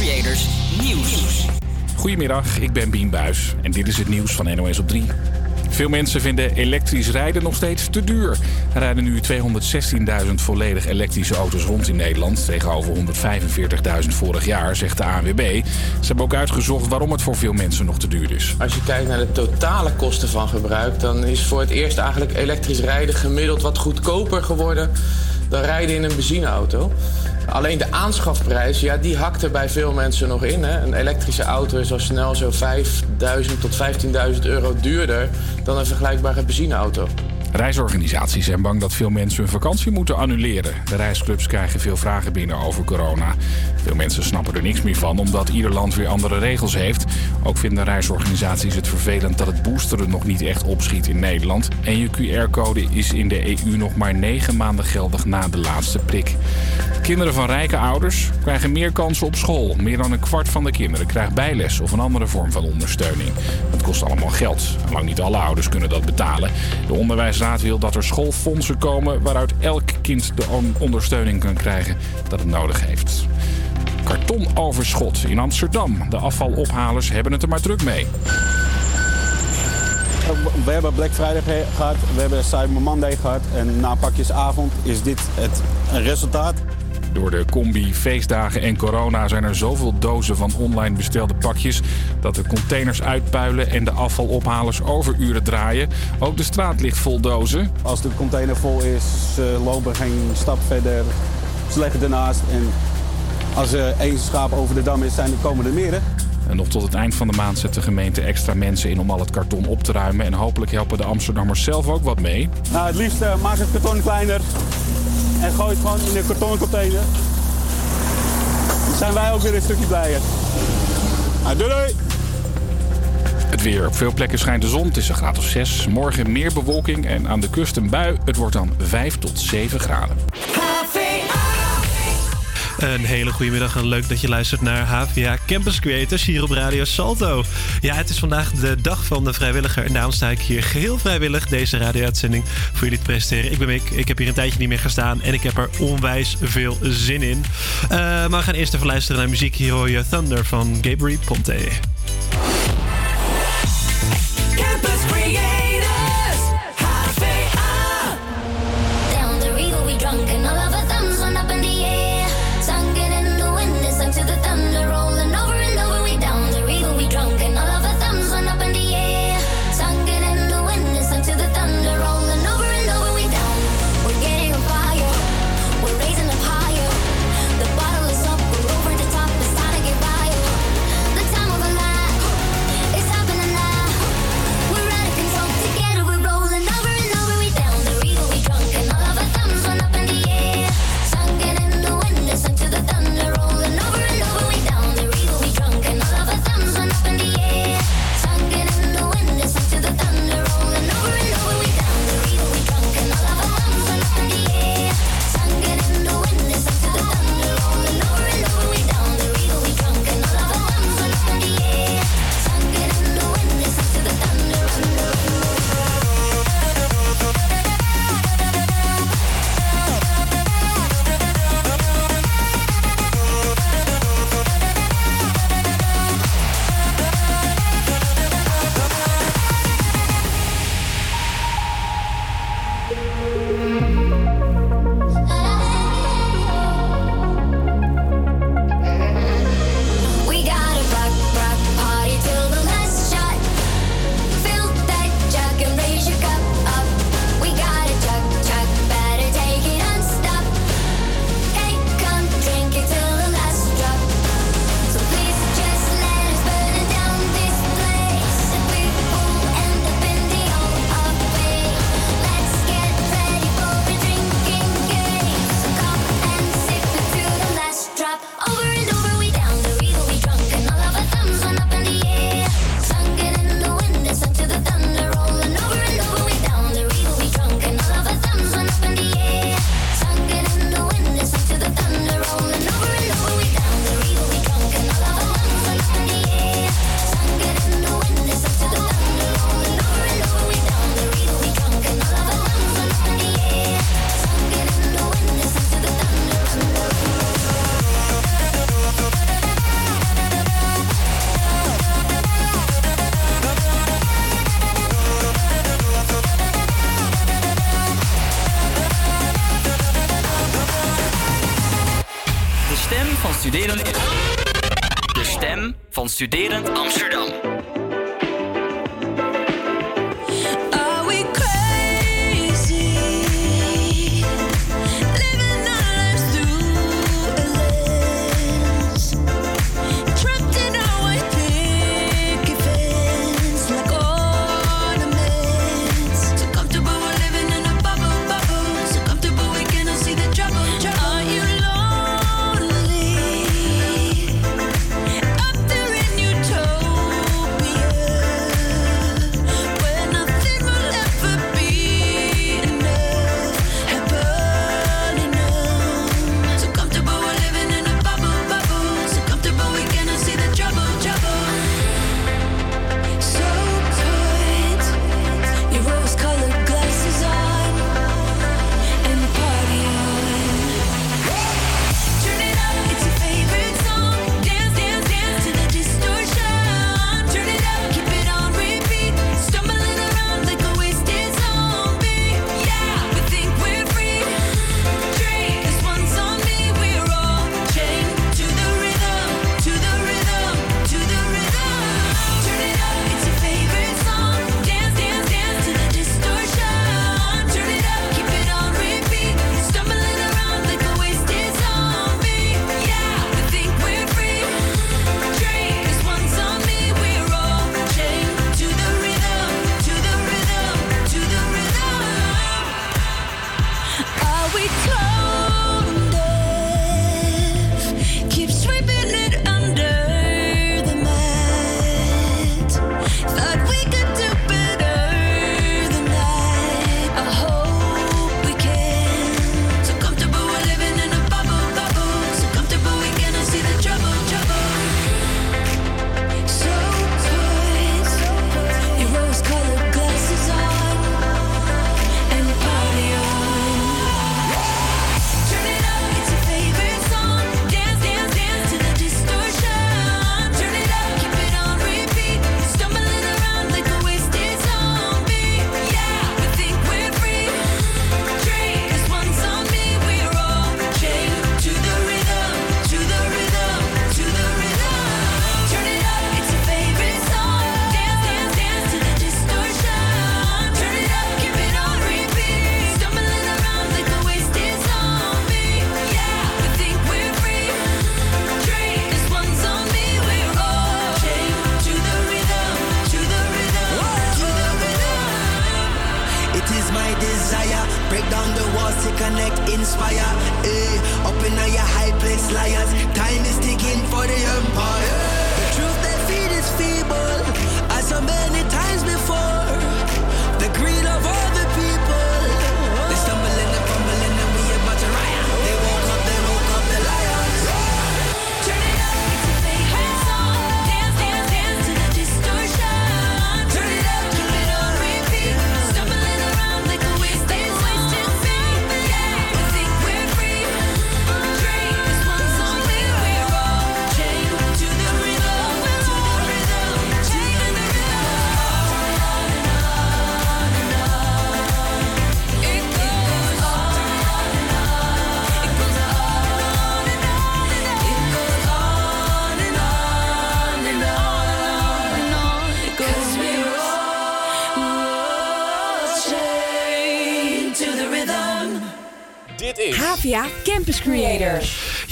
Creators Nieuws. Goedemiddag, ik ben Bien Buis en dit is het nieuws van NOS op 3. Veel mensen vinden elektrisch rijden nog steeds te duur. Er rijden nu 216.000 volledig elektrische auto's rond in Nederland... tegenover 145.000 vorig jaar, zegt de ANWB. Ze hebben ook uitgezocht waarom het voor veel mensen nog te duur is. Als je kijkt naar de totale kosten van gebruik... dan is voor het eerst eigenlijk elektrisch rijden gemiddeld wat goedkoper geworden... dan rijden in een benzineauto. Alleen de aanschafprijs, ja, die hakt er bij veel mensen nog in. Hè. Een elektrische auto is al snel zo 5.000 tot 15.000 euro duurder dan een vergelijkbare benzineauto. Reisorganisaties zijn bang dat veel mensen hun vakantie moeten annuleren. De reisclubs krijgen veel vragen binnen over corona. Veel mensen snappen er niks meer van, omdat ieder land weer andere regels heeft. Ook vinden reisorganisaties het vervelend dat het boosteren nog niet echt opschiet in Nederland. En je QR-code is in de EU nog maar negen maanden geldig na de laatste prik. Kinderen van rijke ouders krijgen meer kansen op school. Meer dan een kwart van de kinderen krijgt bijles of een andere vorm van ondersteuning. Het kost allemaal geld. Lang niet alle ouders kunnen dat betalen. De wil dat er schoolfondsen komen waaruit elk kind de ondersteuning kan krijgen dat het nodig heeft. Kartonoverschot in Amsterdam. De afvalophalers hebben het er maar druk mee. We hebben Black Friday gehad, we hebben Cyber Monday gehad. En na pakjesavond is dit het resultaat. Door de combi, feestdagen en corona zijn er zoveel dozen van online bestelde pakjes dat de containers uitpuilen en de afvalophalers overuren draaien. Ook de straat ligt vol dozen. Als de container vol is, ze lopen geen stap verder. Ze leggen ernaast en als er één schaap over de dam is, zijn er komen er meer. En nog tot het eind van de maand zet de gemeente extra mensen in om al het karton op te ruimen. En hopelijk helpen de Amsterdammers zelf ook wat mee. Nou, het liefst uh, maak het karton kleiner en gooi het gewoon in de kartonnen container. Dan zijn wij ook weer een stukje blijer. Nou, doei doei! Het weer. Op veel plekken schijnt de zon. Het is een graad of 6. Morgen meer bewolking en aan de kust een bui. Het wordt dan 5 tot 7 graden. Een hele goede middag en leuk dat je luistert naar HVA Campus Creators hier op Radio Salto. Ja, het is vandaag de dag van de vrijwilliger en daarom sta ik hier geheel vrijwillig deze radio-uitzending voor jullie te presenteren. Ik ben Mick, ik heb hier een tijdje niet meer gestaan en ik heb er onwijs veel zin in. Uh, maar we gaan eerst even luisteren naar muziek. Hier hoor je Thunder van Gabriel Ponte.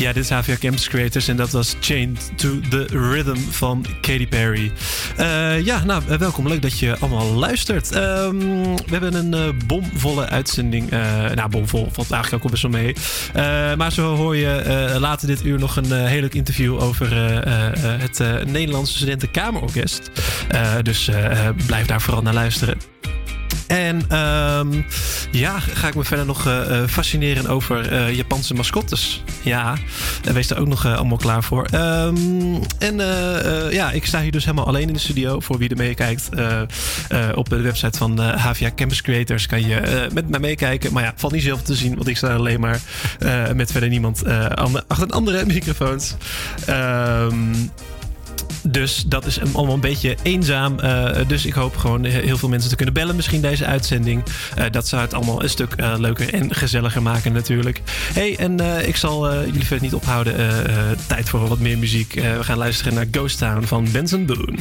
Ja, dit is HVA Campus Creators en dat was Chained to the Rhythm van Katy Perry. Eh, ja, nou, eh, welkom. Leuk dat je allemaal luistert. Ehm, we hebben een eh, bomvolle uitzending. Nou, bomvol valt eigenlijk ook al best wel mee. maar zo hoor je later dit uur nog een heel leuk interview over het Nederlandse Studentenkamerorkest. dus blijf daar vooral naar luisteren. En ehm, ja, ga ik me verder nog eh, eh, fascineren over eh, Japanse mascottes. Ja, wees daar ook nog allemaal klaar voor. Ehm, en ja, ik sta hier dus helemaal alleen in de studio. Voor wie er meekijkt, op de website van HVA Campus Creators kan je met mij meekijken. Maar ja, valt niet zoveel te zien, want ik sta alleen maar met verder niemand achter andere microfoons. Ehm dus dat is allemaal een beetje eenzaam. Eh, dus ik hoop gewoon heel veel mensen te kunnen bellen. Misschien deze uitzending. Eh, dat zou het allemaal een stuk eh, leuker en gezelliger maken natuurlijk. hey, en ik zal jullie verder niet ophouden. tijd voor wat meer muziek. we gaan luisteren naar Ghost Town van Benson Boone.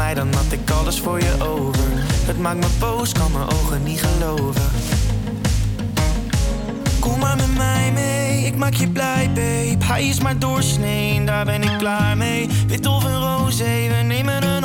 dan had ik alles voor je over. Het maakt me boos, kan mijn ogen niet geloven. Kom maar met mij mee, ik maak je blij, babe. Hij is maar doorsnee, daar ben ik klaar mee. Wit of een roze, we nemen een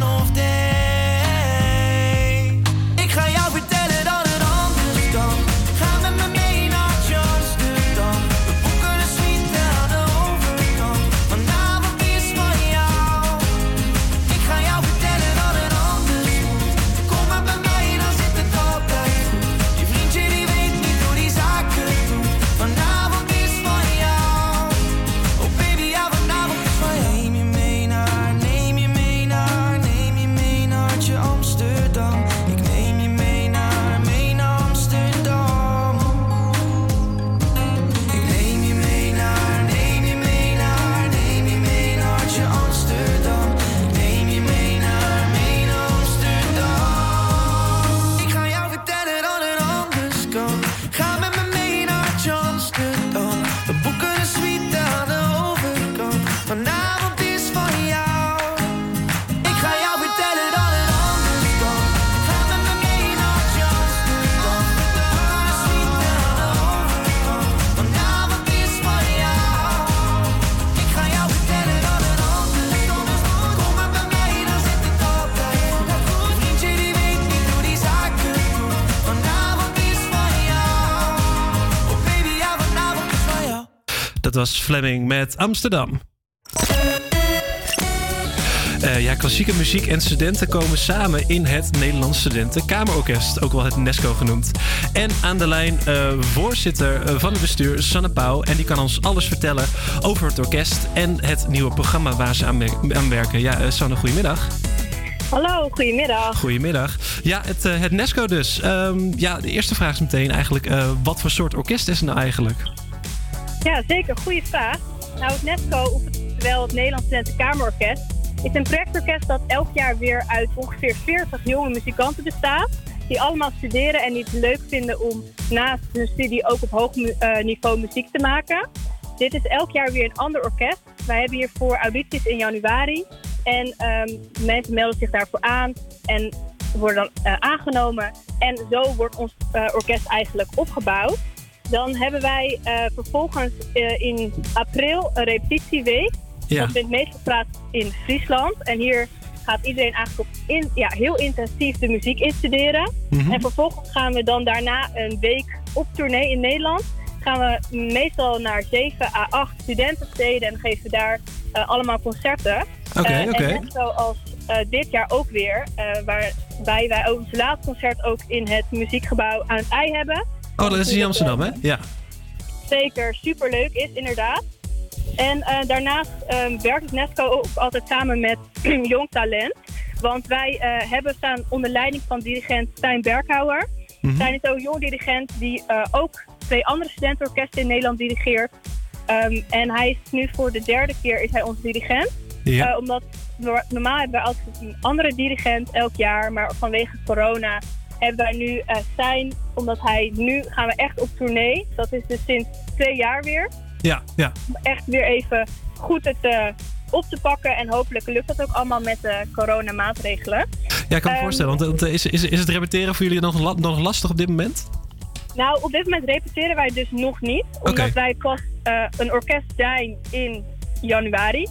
was Fleming met Amsterdam. Eh, ja, klassieke muziek en studenten komen samen in het Nederlands Studentenkamerorkest, ook wel het NESCO genoemd. En aan de lijn eh, voorzitter eh, van het bestuur, Sanne Pauw. En die kan ons alles vertellen over het orkest en het nieuwe programma waar ze aan, aan werken. Ja, Sanne, goedemiddag. Hallo, goedemiddag. Goedemiddag. Ja, het, het NESCO dus. Ehm, ja, de eerste vraag is meteen eigenlijk, wat voor soort orkest is het nou eigenlijk? Ja, zeker. Goede vraag. Nou, het NESCO, oftewel het Nederlands Studentenkamerorkest, is een projectorkest dat elk jaar weer uit ongeveer 40 jonge muzikanten bestaat. Die allemaal studeren en die het leuk vinden om naast hun studie ook op hoog eh, niveau muziek te maken. Dit is elk jaar weer een ander orkest. Wij hebben hiervoor audities in januari. En ehm, mensen melden zich daarvoor aan en worden dan eh, aangenomen. En zo wordt ons eh, orkest eigenlijk opgebouwd. Dan hebben wij eh, vervolgens eh, in april een repetitieweek. Ja. Dat vindt meestal plaats in Friesland. En hier gaat iedereen eigenlijk op in, ja, heel intensief de muziek instuderen. Mhm. En vervolgens gaan we dan daarna een week op tournee in Nederland. Gaan we meestal naar 7 à 8 studentensteden en geven daar eh, allemaal concerten. Oké, Eh, oké. En net zoals dit jaar ook weer, waarbij wij ook ons laatste concert ook in het muziekgebouw aan het ei hebben. Oh, dat is in Amsterdam, hè? Ja. Zeker, superleuk is inderdaad. En eh, daarnaast ehm, werkt het NESCO ook altijd samen met Jong Talent. Want wij eh, hebben staan onder leiding van dirigent Stijn Berghouwer. Mhm. Stijn is ook een jong dirigent die eh, ook twee andere studentenorkesten in Nederland dirigeert. Ehm, en hij is nu voor de derde keer is hij onze dirigent. Ja. Omdat no- normaal hebben wij altijd een andere dirigent elk jaar. Maar vanwege corona hebben wij nu eh Stijn. Omdat hij nu gaan we echt op tournee. Dat is dus sinds twee jaar weer. Ja, ja. Om echt weer even goed het eh, op te pakken. En hopelijk lukt dat ook allemaal met de coronamaatregelen. Ja, ik kan me Ehm, voorstellen. Want is, is, is het repeteren voor jullie nog, nog lastig op dit moment? Nou, op dit moment repeteren wij dus nog niet. Omdat wij pas eh, een orkest zijn in januari.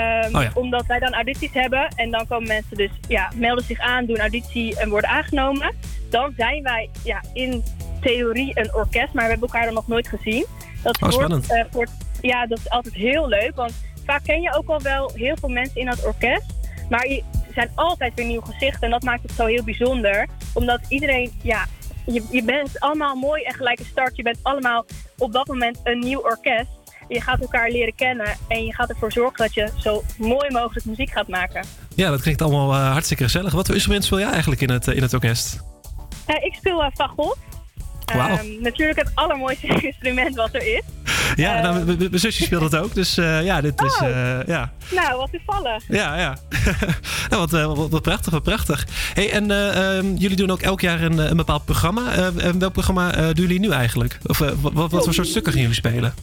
Ehm, Oh ja. Omdat wij dan audities hebben. En dan komen mensen dus, ja, melden zich aan, doen auditie en worden aangenomen. Dan zijn wij ja, in theorie een orkest, maar we hebben elkaar dan nog nooit gezien. Dat Oh, wordt, eh, wordt- ja, dat is altijd heel leuk. Want vaak ken je ook al wel heel veel mensen in dat orkest. Maar je, er zijn altijd weer nieuwe gezichten. En dat maakt het zo heel bijzonder. Omdat iedereen, ja, je, je bent allemaal mooi en gelijke start. Je bent allemaal op dat moment een nieuw orkest. Je gaat elkaar leren kennen en je gaat ervoor zorgen dat je zo mooi mogelijk muziek gaat maken. Ja, dat klinkt allemaal eh, hartstikke gezellig. Wat voor instrument speel jij eigenlijk in het, eh, in het orkest? Eh, ik speel uh, fagot. Ehm, natuurlijk het allermooiste instrument wat er is. Ja, nou, m- m- mijn zusje speelt het ook. Dus ja, dit is... Oh. ja. Nou, wat toevallig. Ja, ja. nou, wat, wat, wat prachtig, wat prachtig. Hey, en eh, ehm, jullie doen ook elk jaar een, een bepaald programma. En welk programma doen jullie nu eigenlijk? Of wat, wat, wat voor soort stukken gaan jullie spelen?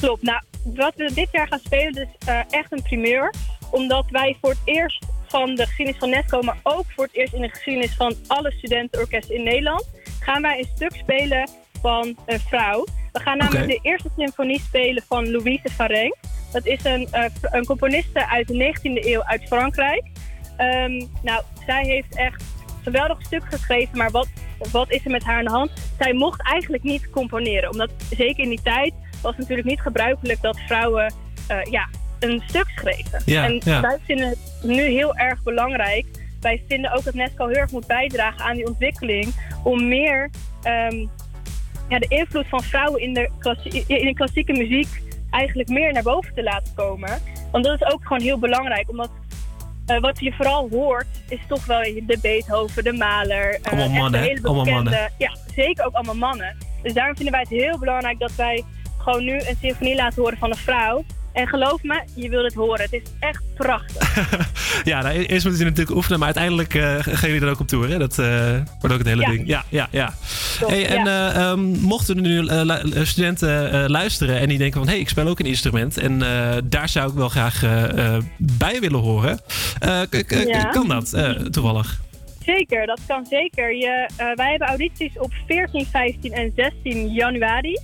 Klopt. Nou, wat we dit jaar gaan spelen is eh, echt een primeur. Omdat wij voor het eerst van de geschiedenis van NESCO, maar ook voor het eerst in de geschiedenis van alle studentenorkesten in Nederland, gaan wij een stuk spelen van een vrouw. We gaan namelijk de eerste symfonie spelen van Louise Fareng. Dat is een, eh, een componiste uit de 19e eeuw uit Frankrijk. Ehm, nou, zij heeft echt een geweldig stuk geschreven, maar wat, wat is er met haar aan de hand? Zij mocht eigenlijk niet componeren, omdat zeker in die tijd was natuurlijk niet gebruikelijk dat vrouwen eh, ja, een stuk schreven. Ja, en ja. wij vinden het nu heel erg belangrijk. Wij vinden ook dat NESCO heel erg moet bijdragen aan die ontwikkeling om meer ehm, ja, de invloed van vrouwen in de, klassie- in de klassieke muziek eigenlijk meer naar boven te laten komen. Want dat is ook gewoon heel belangrijk, omdat eh, wat je vooral hoort is toch wel de Beethoven, de eh, Allemaal een mannen, hè? hele Allemaal bekende- mannen. Ja, zeker ook allemaal mannen. Dus daarom vinden wij het heel belangrijk dat wij gewoon nu een symfonie laten horen van een vrouw. En geloof me, je wil het horen. Het is echt prachtig. Ja, nou, eerst moeten jullie natuurlijk oefenen, maar uiteindelijk eh, gaan jullie dan ook op tour. Hè? Dat eh, wordt ook het hele Ja. ding. Ja, ja, ja. Hey, en ja. eh, ehm, mochten er nu studenten luisteren en die denken van... hé, hey, ik speel ook een instrument en daar zou ik wel graag bij willen horen. Ja. Kan dat toevallig? Zeker, dat kan zeker. Je, wij hebben audities op 14, 15 en 16 januari.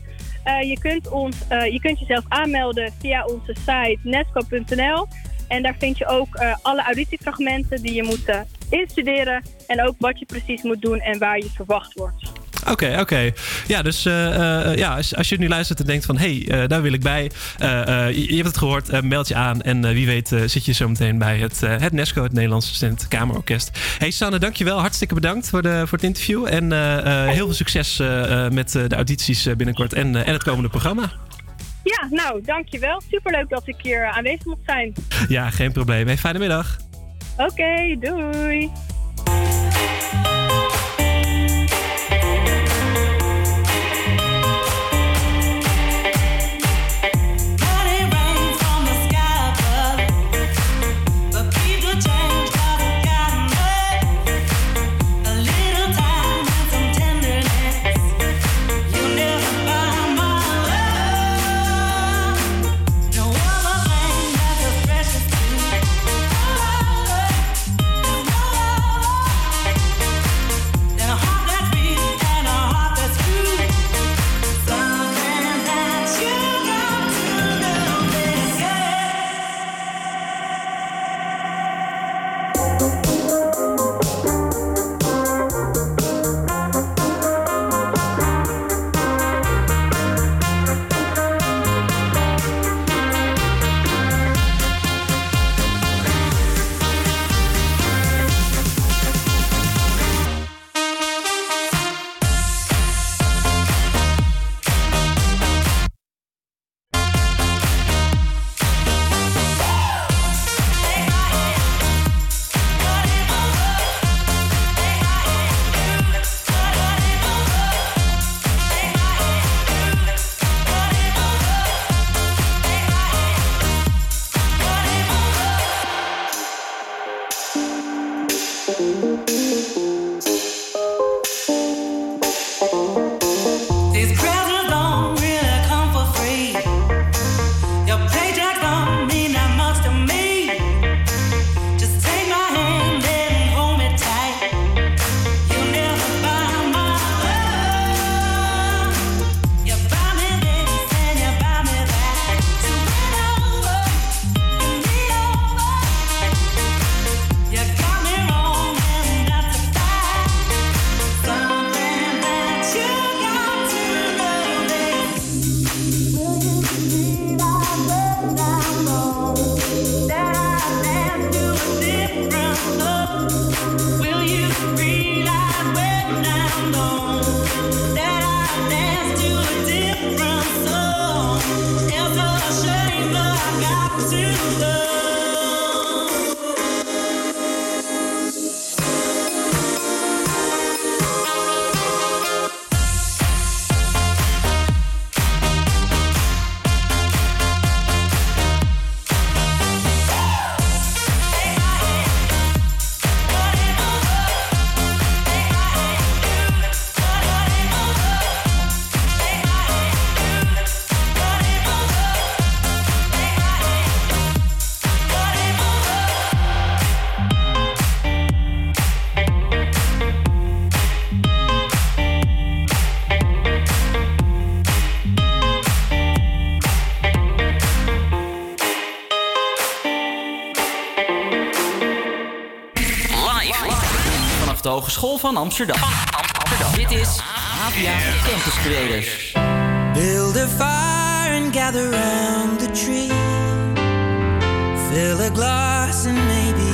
Eh, je, kunt ons, eh, je kunt jezelf aanmelden via onze site nesco.nl. En daar vind je ook eh, alle auditiefragmenten die je moet instuderen. En ook wat je precies moet doen en waar je verwacht wordt. Oké, oké. Ja, dus eh, eh, ja, als, als je nu luistert en denkt van... hé, hey, eh, daar wil ik bij. Je, je hebt het gehoord, eh, meld je aan. En wie weet zit je zo meteen bij het, het NESCO, het Nederlandse Student Kamerorkest. hey Sanne, dankjewel. Hartstikke bedankt voor, de, voor het interview. En heel veel succes met de audities binnenkort en, en het komende programma. Ja, nou, dankjewel. Superleuk dat ik hier aanwezig mocht zijn. Ja, geen probleem. Hey, fijne middag. Oké, doei. Hogeschool van Amsterdam. Dit is APA Campus Creators. Build a fire and gather round the tree. Fill a glass and maybe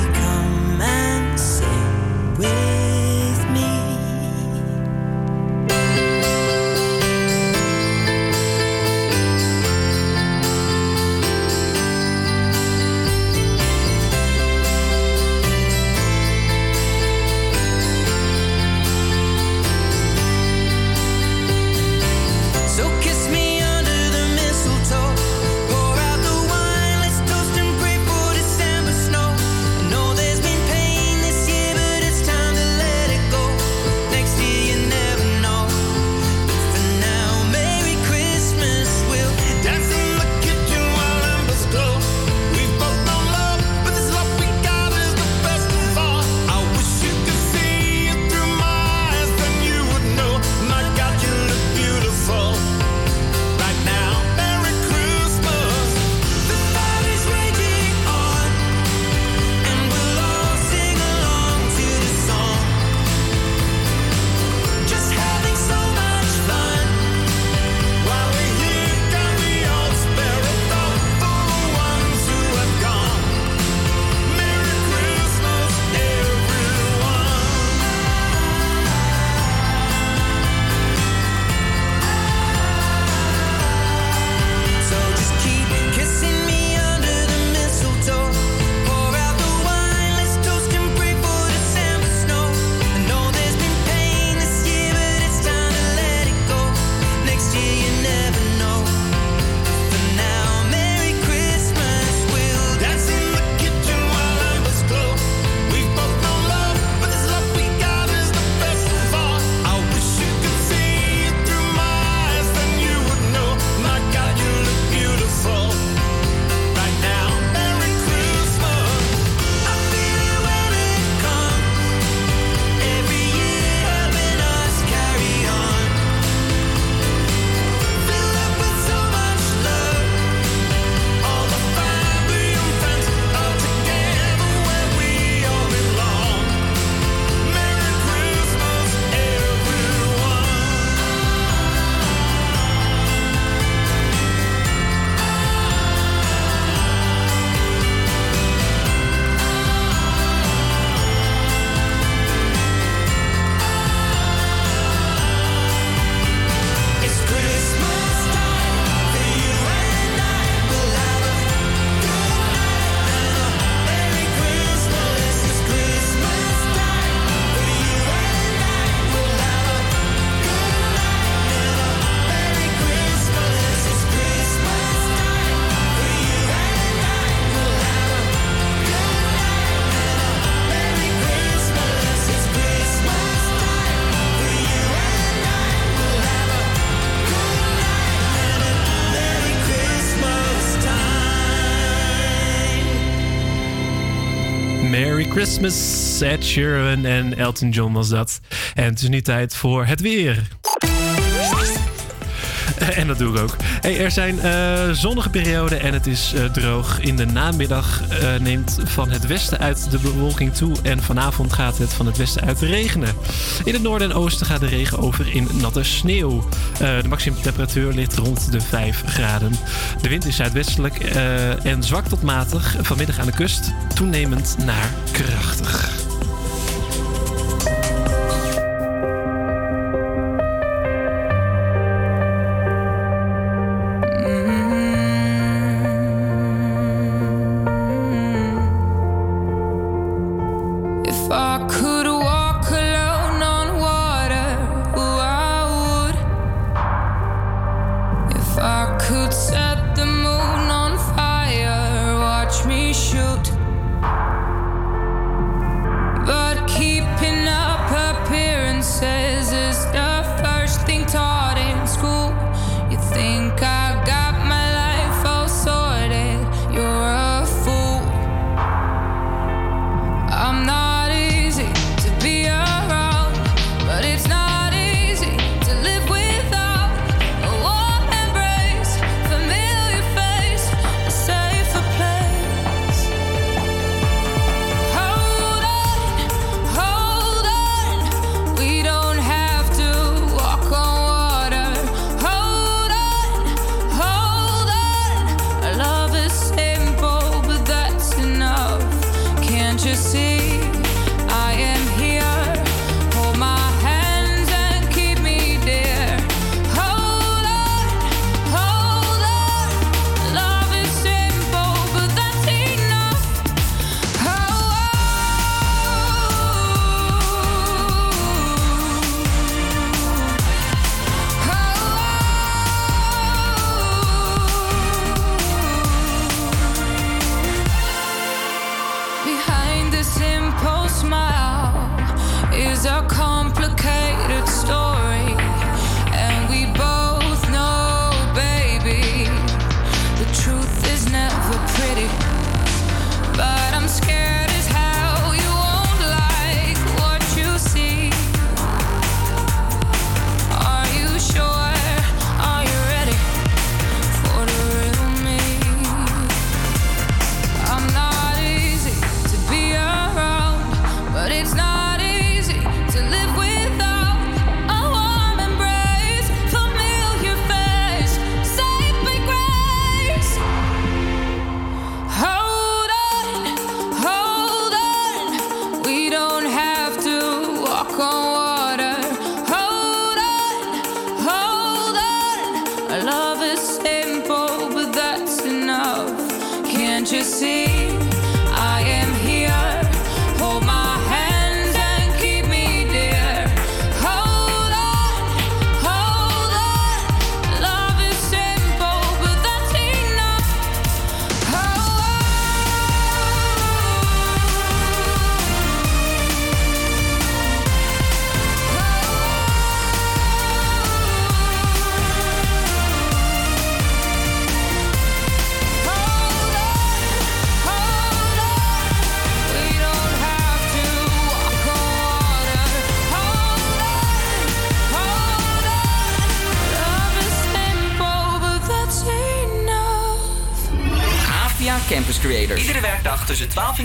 Christmas. Ed en Elton John was dat. En het is nu tijd voor het weer. En dat doe ik ook. Hey, er zijn eh, zonnige perioden en het is eh, droog. In de namiddag eh, neemt van het westen uit de bewolking toe. En vanavond gaat het van het westen uit regenen. In het noorden en oosten gaat de regen over in natte sneeuw. de maximumtemperatuur ligt rond de 5 graden. De wind is zuidwestelijk en zwak tot matig. Vanmiddag aan de kust, toenemend naar Krachtig.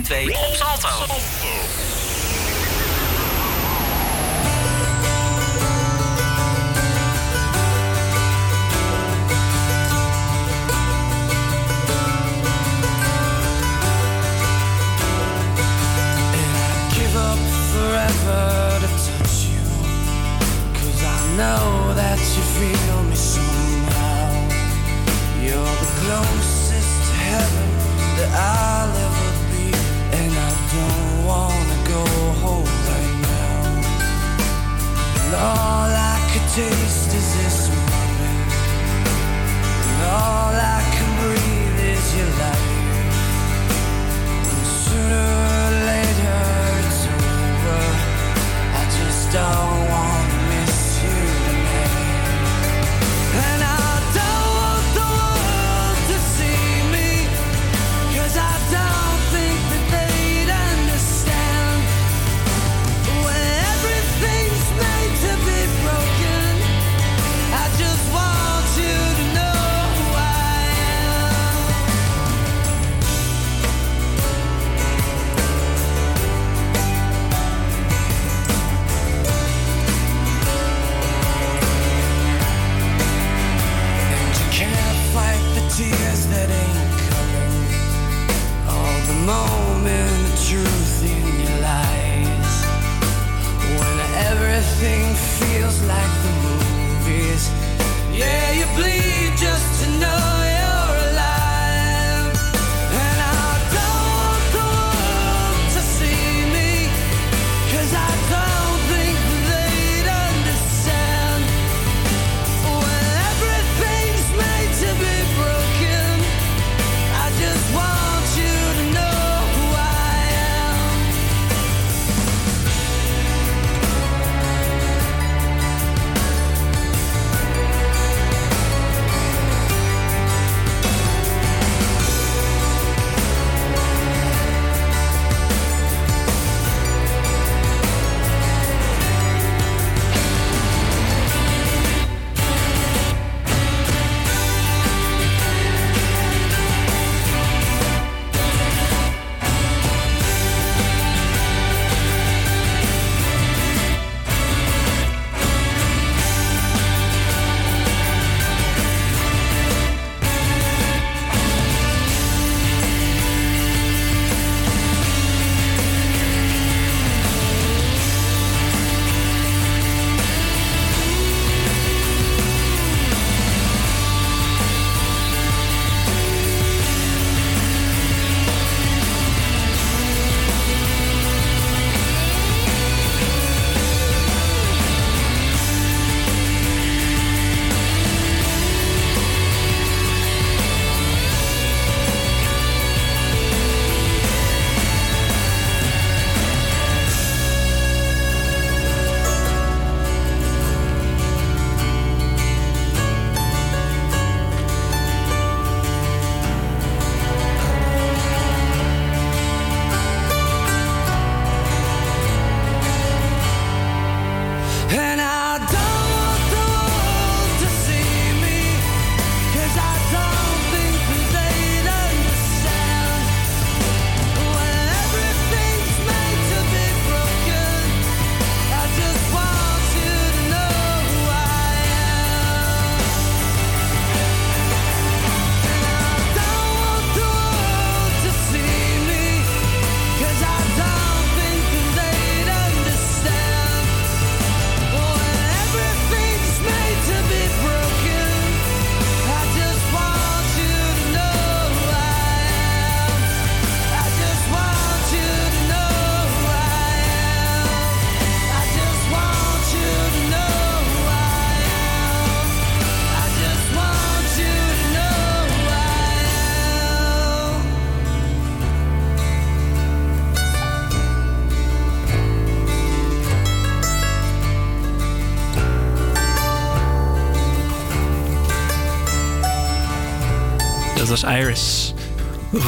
2. Op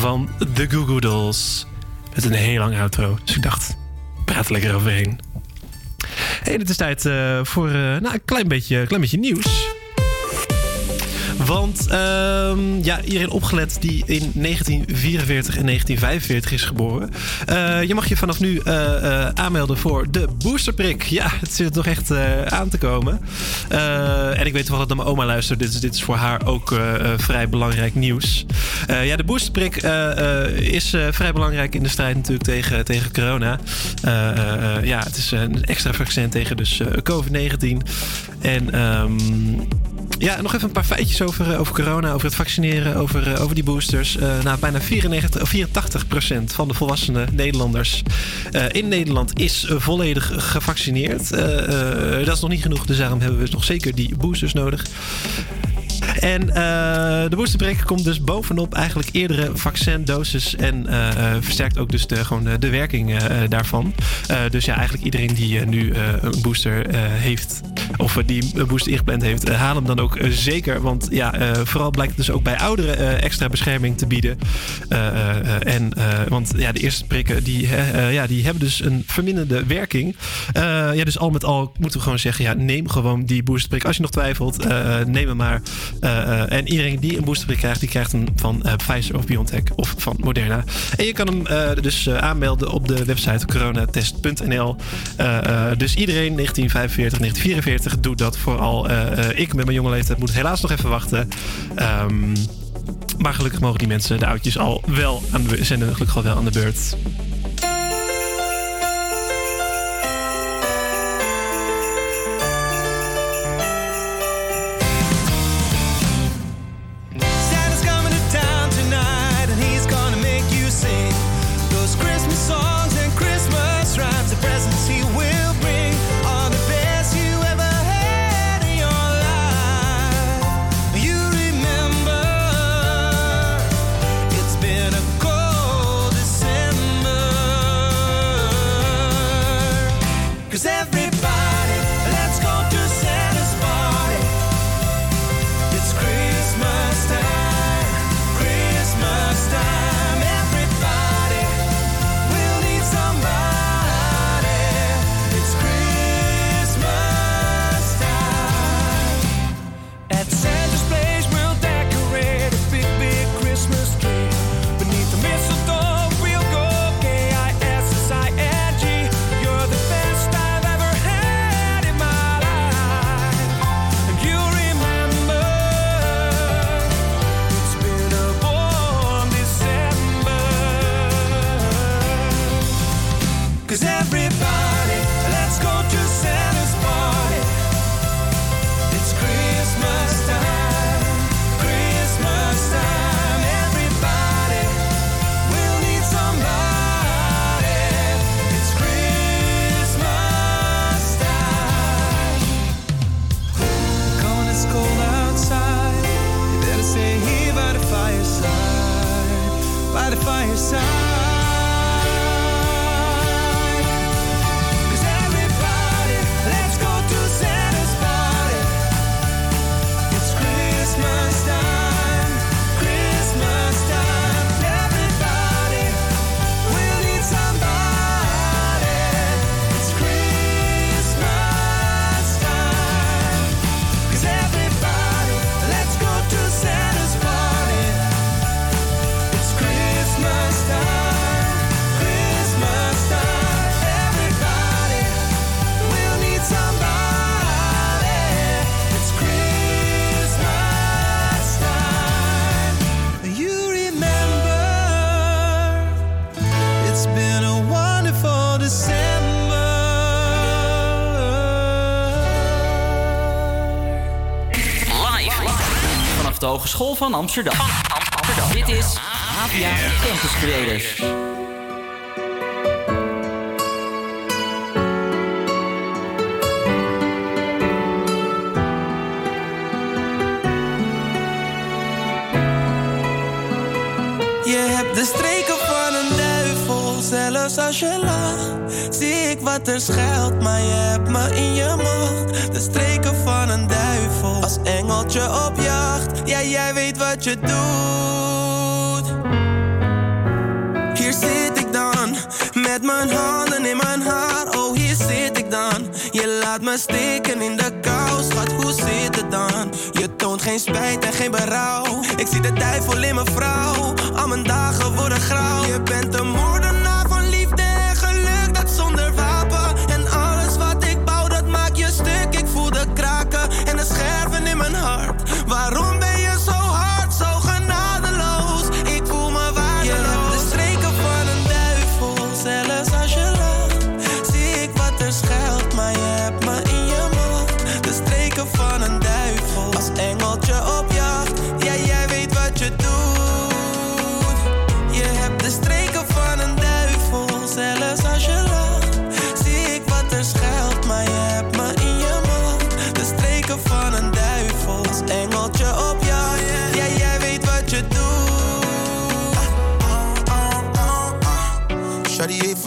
van The Goo. Met een heel lang outro. Dus ik dacht, praat er lekker overheen. Hey, het is tijd eh, voor eh, nou, een klein beetje, klein beetje nieuws. Want ehm, ja, iedereen opgelet die in 1944 en 1945 is geboren. Eh, je mag je vanaf nu eh, eh, aanmelden voor de boosterprik. Ja, het zit toch echt aan te komen. En ik weet toevallig dat mijn oma luistert. Dus dit is voor haar ook vrij belangrijk nieuws. Ja, de boosterprik is vrij belangrijk in de strijd natuurlijk tegen, tegen corona. Ja, het is een extra vaccin tegen dus eh, COVID-19. En ehm, ja, nog even een paar feitjes over, eh, over corona, over het vaccineren, over, eh, over die boosters. Nou, bijna 94, of 84% van de volwassene Nederlanders in Nederland is volledig gevaccineerd. Dat is nog niet genoeg, dus daarom hebben we nog zeker die boosters nodig. En eh, de boosterprik komt dus bovenop eigenlijk eerdere vaccindoses en eh, eh, versterkt ook dus de, gewoon de, werking daarvan. Dus ja, eigenlijk iedereen die nu een booster heeft of die een booster ingepland heeft, haal hem dan ook zeker. Want ja, vooral blijkt het dus ook bij ouderen extra bescherming te bieden. En, want ja, de eerste prikken die, ja, die hebben dus een verminderde werking. Ja, dus al met al moeten we gewoon zeggen, ja, neem gewoon die boosterprik. Als je nog twijfelt, neem hem maar. Eh, eh, en iedereen die een boosterprik krijgt, die krijgt hem van eh, Pfizer of BioNTech of van Moderna. En je kan hem dus aanmelden op de website coronatest.nl. Dus iedereen 1945, 1944 doet dat. Vooral ik met mijn jonge leeftijd moet helaas nog even wachten. Ehm, maar gelukkig mogen die mensen, de oudjes, al wel zijn gelukkig al wel aan de beurt. Hogeschool van Amsterdam. Amsterdam. Dit is APA Campus Creators. Je hebt de streken van een duivel Zelfs als je lacht, zie ik wat er schuilt. Maar je hebt me in je macht. De streken van een duivel. Als engeltje op jacht. Ja, jij weet wat je doet. Hier zit ik dan, met mijn handen in mijn haar. Oh, hier zit ik dan. Je laat me steken in de kou, schat, hoe zit het dan? Je toont geen spijt en geen berouw. Ik zie de duivel in mijn vrouw. Al mijn dagen worden grauw. Je bent een moordenaar van liefde en geluk, dat zonder wapen. En alles wat ik bouw, dat maak je stuk. Ik voel de kraken en de scherven in mijn hart. Waarom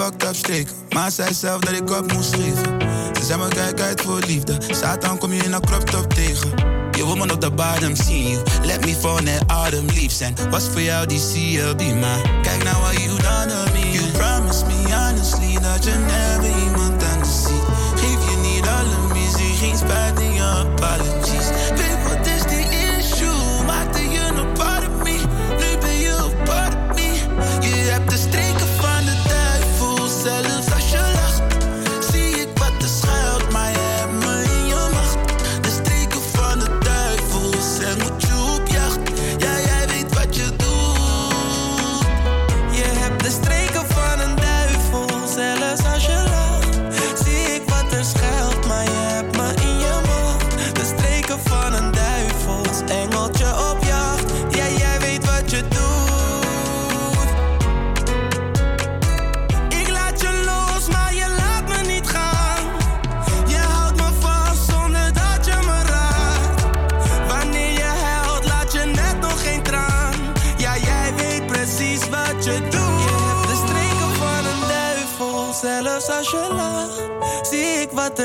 fucked up steken, maar zei zelf dat ik op moest geven. Ze zei me kijk uit voor liefde, Satan kom je in een crop top tegen. Je wil me op de bodem zien, you let me fall net adem lief zijn. Was voor jou die CLB, maar kijk nou wat you done to me. You promised me honestly dat je never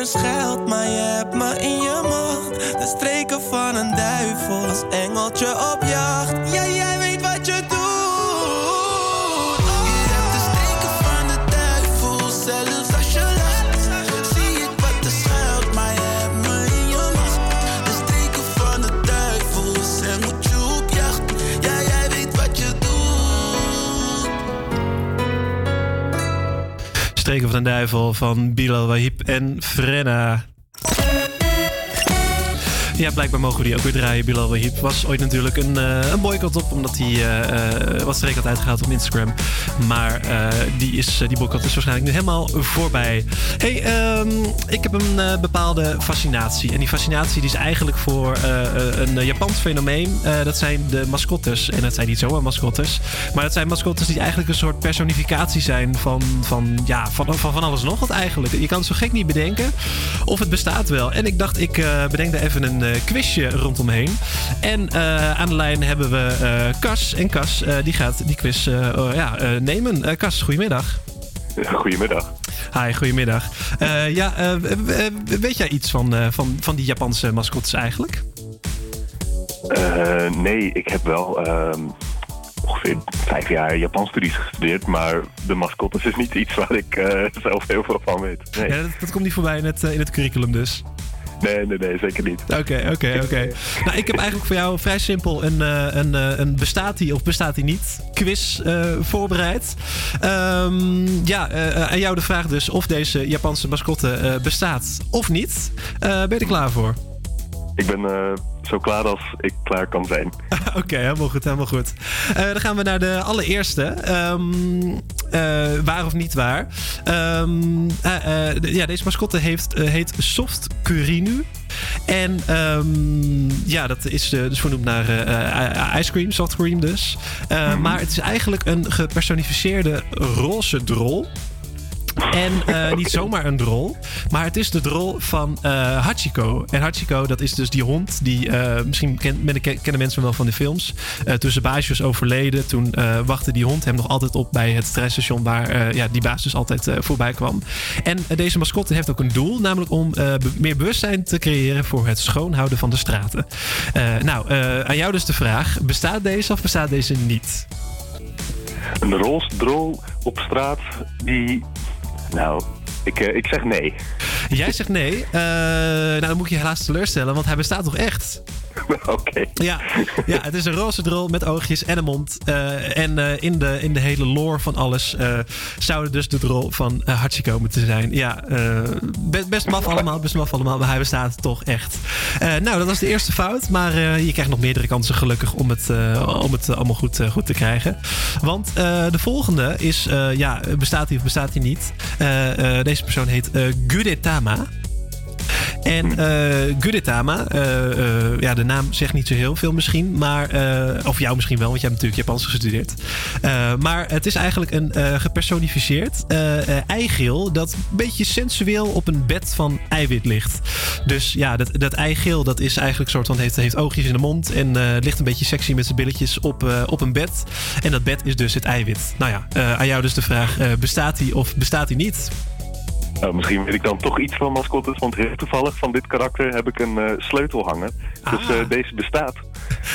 Er schuilt, maar je hebt me in je macht. De streken van een duivel, als engeltje op jacht. Ja, jij weet wat je doet. Streken van de Duivel van Bilal Wahib en Frenna. Ja, blijkbaar mogen we die ook weer draaien. Bilal Wahib was ooit natuurlijk een, eh, een boycott op, omdat hij eh, wat streek had uitgehaald op Instagram. Maar die, is, die boycott is waarschijnlijk nu helemaal voorbij. hey, ehm, ik heb een bepaalde fascinatie. En die fascinatie die is eigenlijk voor een Japans fenomeen. Dat zijn de mascottes. En dat zijn niet zomaar mascottes. Maar dat zijn mascottes die eigenlijk een soort personificatie zijn van, van, ja, van, van, van alles nog wat eigenlijk. Je kan het zo gek niet bedenken. Of het bestaat wel. En ik dacht, ik bedenk daar even een quizje rondomheen. En eh, aan de lijn hebben we eh, Cas. En Cas, eh, die gaat die quiz eh, oh, ja, eh, nemen. Eh, Cas, goedemiddag. Goedemiddag. Hi, goedemiddag. Eh, ja, eh, weet jij iets van, eh, van, van die Japanse mascottes eigenlijk? Eh, nee, ik heb wel ehm, ongeveer vijf jaar Japans studies gestudeerd, maar de mascottes is niet iets waar ik eh, zelf heel veel van weet. Nee, Ja, dat, dat komt niet voorbij in het, eh, in het curriculum dus. Nee, nee, nee zeker niet. Oké, oké, oké. Nou, ik heb eigenlijk voor jou vrij simpel een, eh, een, eh, een bestaat die of bestaat die niet quiz eh, voorbereid. Ehm, ja, aan jou de vraag dus of deze Japanse mascotte bestaat of niet. Ben je er klaar voor? Ik ben eh, zo klaar als ik klaar kan zijn. Oké, helemaal goed, helemaal goed. Eh, dan gaan we naar de allereerste. Ehm, eh, waar of niet waar. Ehm, eh, eh, ja, deze mascotte heeft, heet Soft Curinu. En ehm, ja, dat is dus vernoemd naar ice cream, soft cream dus. Eh, Maar het is eigenlijk een gepersonificeerde roze drol. En eh, niet zomaar een drol, maar het is de drol van eh, Hachiko. En Hachiko, dat is dus die hond die eh, misschien kennen mensen wel van de films. Toen zijn baasje was overleden, toen wachtte die hond hem nog altijd op bij het treinstation waar ja, die baas dus altijd voorbij kwam. En deze mascotte heeft ook een doel, namelijk om meer bewustzijn te creëren voor het schoonhouden van de straten. Nou, aan jou dus de vraag: bestaat deze of bestaat deze niet? Een rolsdrol op straat die... Nou, ik, eh, ik zeg nee. Jij zegt nee. Eh, nou, dan moet je helaas teleurstellen, want hij bestaat toch echt? Oké. Ja, ja, het is een roze drol met oogjes en een mond. Eh, en eh, in, de, in de hele lore van alles eh, zou dus de drol van uh, Hachiko moeten zijn. Ja, best, best maf allemaal, best maf allemaal, maar hij bestaat toch echt. Nou, dat was de eerste fout, maar je krijgt nog meerdere kansen gelukkig om het, om het allemaal goed, goed te krijgen. Want de volgende is, ja, bestaat hij of bestaat hij niet? Deze persoon heet Gudetama. En eh Gudetama, eh, eh, ja, de naam zegt niet zo heel veel misschien, maar, of jou misschien wel, want jij hebt natuurlijk Japans gestudeerd. Maar het is eigenlijk een gepersonificeerd eigeel dat een beetje sensueel op een bed van eiwit ligt. Dus ja, dat, dat eigeel dat is eigenlijk soort van, heeft, heeft oogjes in de mond en ligt een beetje sexy met zijn billetjes op, op een bed. En dat bed is dus het eiwit. Nou ja, aan jou dus de vraag, bestaat die of bestaat die niet? Nou, misschien weet ik dan toch iets van mascottes, want heel toevallig van dit karakter heb ik een eh, sleutelhanger. Dus eh, deze bestaat.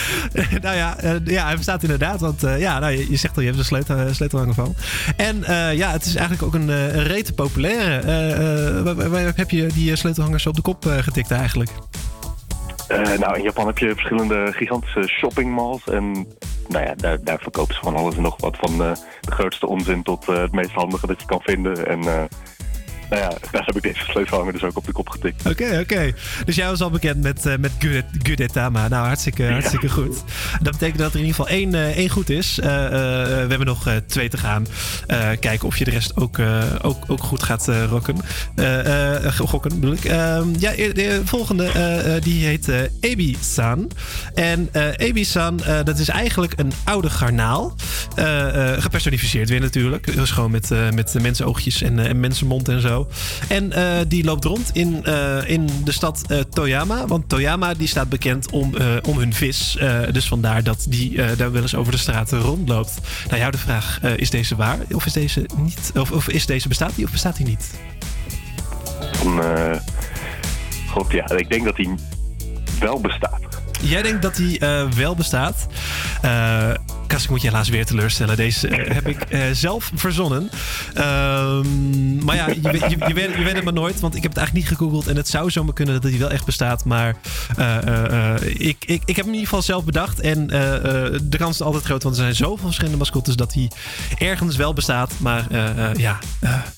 nou ja, eh, ja, hij bestaat inderdaad. Want ja, nou, je, je zegt al, je hebt er sleutel, sleutelhanger van. En ja, het is eigenlijk ook een, een rete populaire. Waar, heb je die sleutelhangers op de kop getikt eigenlijk? Nou, in Japan heb je verschillende gigantische shoppingmalls. En nou ja, daar, daar verkopen ze van alles en nog wat. Van de grootste onzin tot het meest handige dat je kan vinden. En nou ja, daar heb ik deze sleutelhanger dus ook op de kop getikt. Oké, oké. Dus jij was al bekend met, eh met Gudet- Gudetama. Nou, hartstikke, hartstikke goed. Dat betekent dat er in ieder geval één, eh, één goed is. Eh, we hebben nog twee te gaan. Kijken of je de rest ook, ook, ook goed gaat rocken. Gokken, bedoel ik. Ehm, ja, de, de volgende, die heet Ebi-san. En Ebi-san, dat is eigenlijk een oude garnaal. Gepersonificeerd weer natuurlijk. Dus gewoon met, met mensenoogjes en, en mensenmond en zo. En eh, die loopt rond in, eh, in de stad eh, Toyama. Want Toyama die staat bekend om, om hun vis. Dus vandaar dat die daar wel eens over de straten rondloopt. Nou, jou de vraag, is deze waar? Of is deze niet? Of, of is deze, bestaat die of bestaat die niet? God, ja, ik denk dat hij wel bestaat. Jij denkt dat die eh, wel bestaat. Kas, ik moet je helaas weer teleurstellen. Deze eh, heb ik eh, zelf verzonnen. Ehm, maar ja, je, weet- je, je, weet, je weet het maar nooit. Want ik heb het eigenlijk niet gegoogeld. En het zou zomaar kunnen dat hij wel echt bestaat. Maar eh, ik, ik, ik heb hem in ieder geval zelf bedacht. En de kans is altijd groot. Want er zijn zoveel verschillende mascottes dat hij ergens wel bestaat. Maar ja,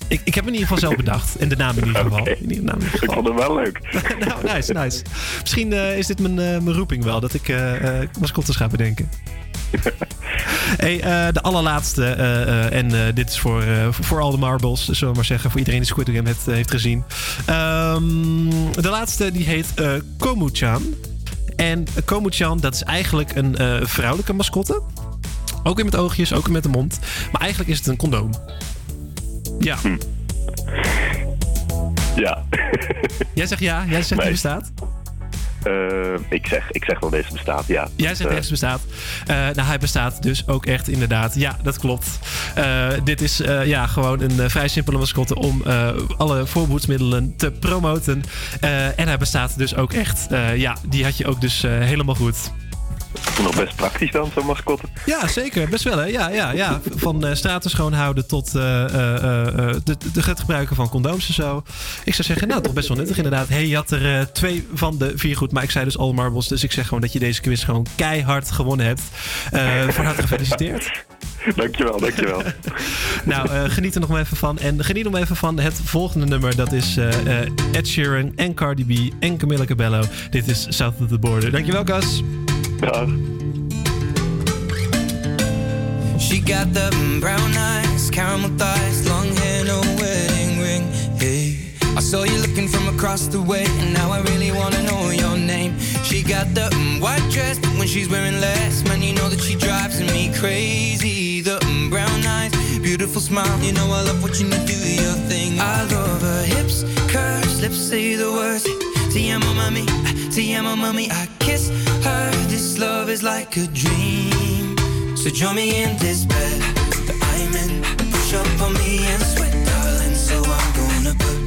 ik, ik heb hem in ieder geval zelf bedacht. En de naam in ieder geval. In ieder- naam in ieder Ik vond hem wel leuk. nou, nice, nice. Misschien is dit mijn, mijn roeping wel, dat ik mascottes ga bedenken. hey, eh, de allerlaatste, eh, eh, en dit is voor, voor, al de marbles, zullen we maar zeggen, voor iedereen die Squid Game heeft, heeft gezien. Ehm, de laatste, die heet Komu-chan. En Komu-chan, dat is eigenlijk een vrouwelijke mascotte. Ook weer met oogjes, ook weer met de mond. Maar eigenlijk is het een condoom. Ja. Ja. Jij zegt ja, jij zegt die Nee. bestaat. Eh, ik, zeg, ik zeg wel deze bestaat, ja. Jij zegt Eh, echt bestaat. Eh, nou, hij bestaat dus ook echt inderdaad. Ja, dat klopt. Dit is ja, gewoon een vrij simpele mascotte om alle voorbehoedsmiddelen te promoten. En hij bestaat dus ook echt. Ja, die had je ook dus helemaal goed. Nog best praktisch dan, zo'n mascotte. Ja, zeker. Best wel, hè? Ja, ja, ja. Van eh, straten schoonhouden tot eh, eh, de, de, het gebruiken van condooms en zo. Ik zou zeggen, nou, toch best wel nuttig inderdaad. hey, je had er twee van de vier goed, maar ik zei dus all marbles. Dus ik zeg gewoon dat je deze quiz gewoon keihard gewonnen hebt. Van harte gefeliciteerd. Dankjewel, dankjewel. Nou, geniet er nog maar even van. En geniet nog even van het volgende nummer. Dat is Ed Sheeran en Cardi B en Camila Cabello. Dit is South of the Border. Dankjewel, Cas. She got the brown eyes, caramel thighs, long hair, no wedding ring. Hey, I saw you looking from across the way, and now I really wanna know your name. She got the white dress, but when she's wearing less, man, you know that she drives me crazy. The brown eyes, beautiful smile, you know I love watching you do your thing. I love her hips, curves, lips say the words. Te amo, mami, te amo, mami. I kiss her. This love is like a dream. So join me in this bed that I'm in. Push up on me and sweat, darling. So I'm gonna put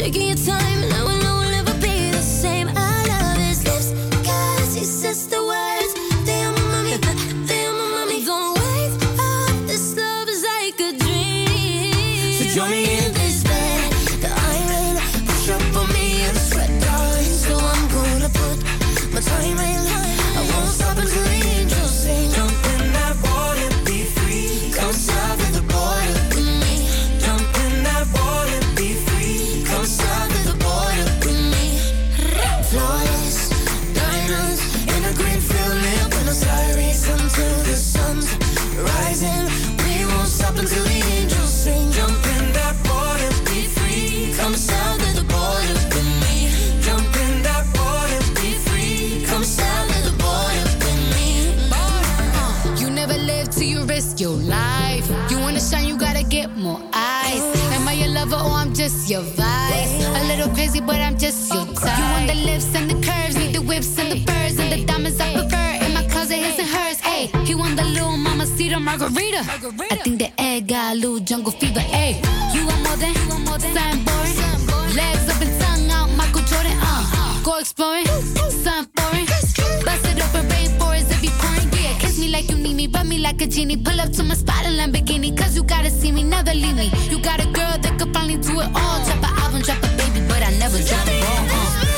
eyes, shaking your time, your vice? A little crazy, but I'm just your type. You want the lips and the curves, need the whips and the furs and the diamonds I prefer. In my closet, his and hers. Hey, he want the little mama cedar margarita. I think the egg got a little jungle fever. Hey, you want more than, something boring. Legs up and tongue out, Michael Jordan. Uh, go exploring, something foreign. Bust it open, rainforest if you pouring. Yeah, kiss me like you need me, rub me like a genie. Pull up to my spot in Lamborghini, cause you gotta see me, never leave me. You got a girl could finally do it all. Drop an album, drop a baby, but I never drop a ball. Uh.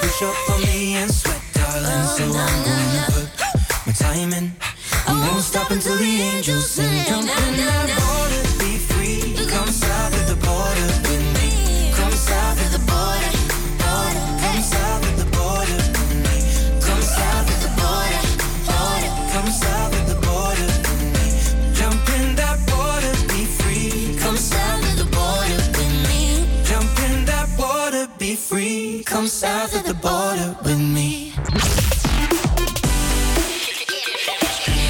Push up on me and sweat, darling. So I'm gonna put my time in. I won't stop until the angels sing. Jump in south of the border with me.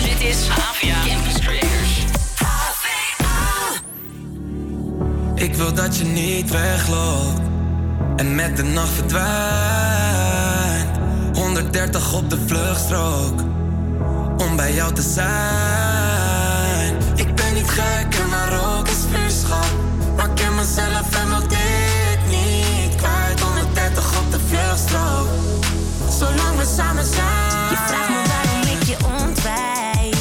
Dit is Avia Campus Creators. Ik wil dat je niet wegloopt en met de nacht verdwijnt. 130 op de vluchtstrook om bij jou te zijn. Ik ben niet gek en maar ook een vuurschap. Maar ik ken mezelf en wil we samen zijn. Je vraagt me waarom ik je ontwijk.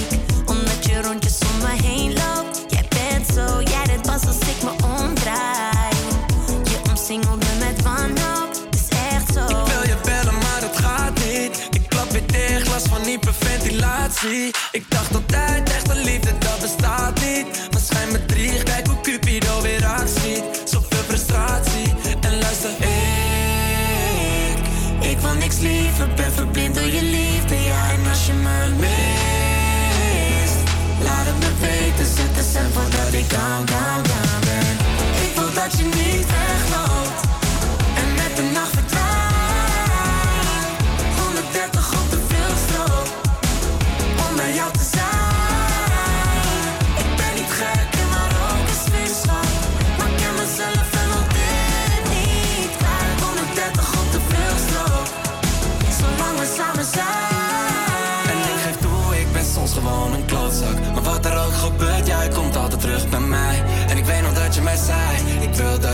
Omdat je rondjes om me heen loopt. Jij bent zo, jij dit pas als ik me omdraai. Je omsingelt me met wanhoop, het is echt zo. Ik wil je bellen, maar het gaat niet. Ik klap weer dicht, last van hyperventilatie. Ik dacht altijd, echte liefde, dat bestaat niet. Niks liever. Ben verblind door je liefde, ja. En als je me mist, laat het me weten. Zet de stem voordat ik down, down, down ben. Ik wil dat je niet wegloopt.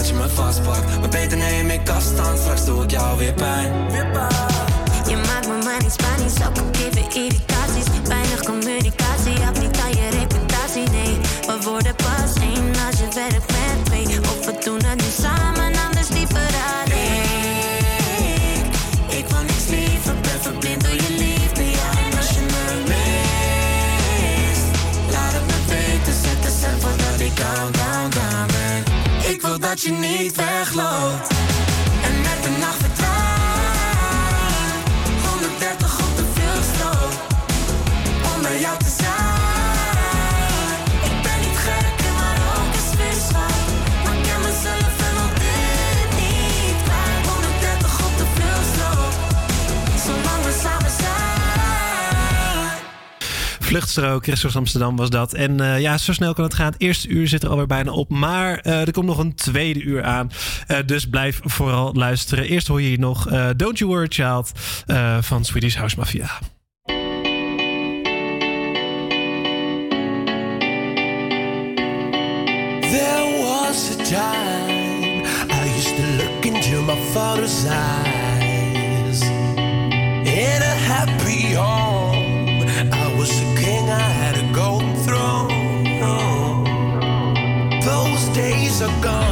Dat je me vastpakt Maar beter neem ik afstand, straks doe ik jou weer pijn Je maakt me maar niet Spanisch, ook al geven irritaties. Dat je niet wegloopt. Vluchtstrook, Christus Amsterdam was dat. En eh, ja, zo snel kan het gaan. Het eerste uur zit er alweer bijna op. Maar eh, er komt nog een tweede uur aan. Eh, dus blijf vooral luisteren. Eerst hoor je hier nog Don't You Worry Child van Swedish House Mafia. There was a time I used to look into my father's eyes. In a happy home, golden throne. Those days are gone,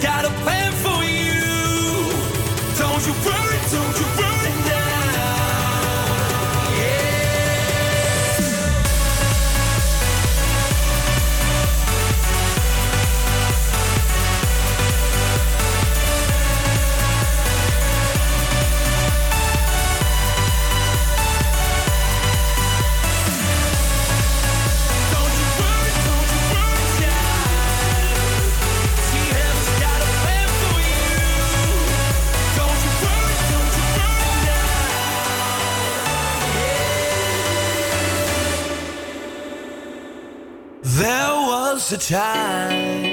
got a plan. There was a time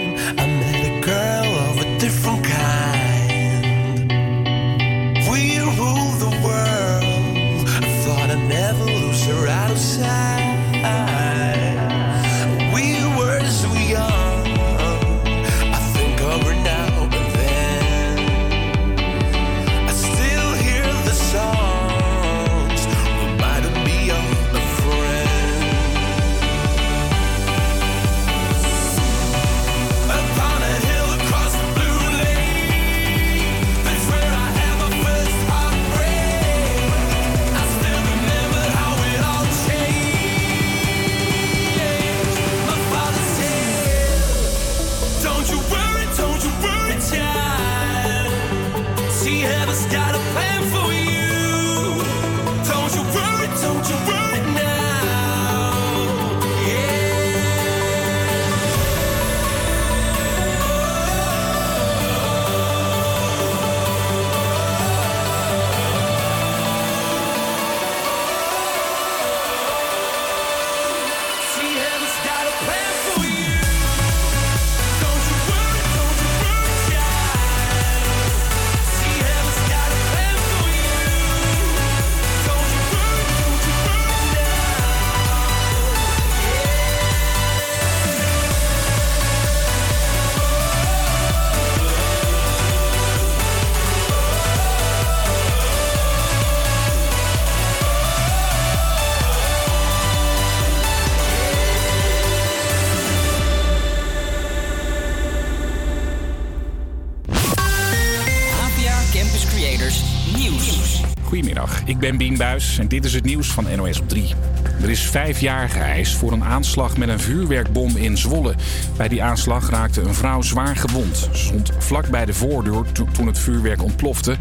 ik ben Bien Buis en dit is het nieuws van NOS op 3. Er is vijf jaar geëist voor een aanslag met een vuurwerkbom in Zwolle. Bij die aanslag raakte een vrouw zwaar gewond. Ze stond vlak bij de voordeur to- toen het vuurwerk ontplofte.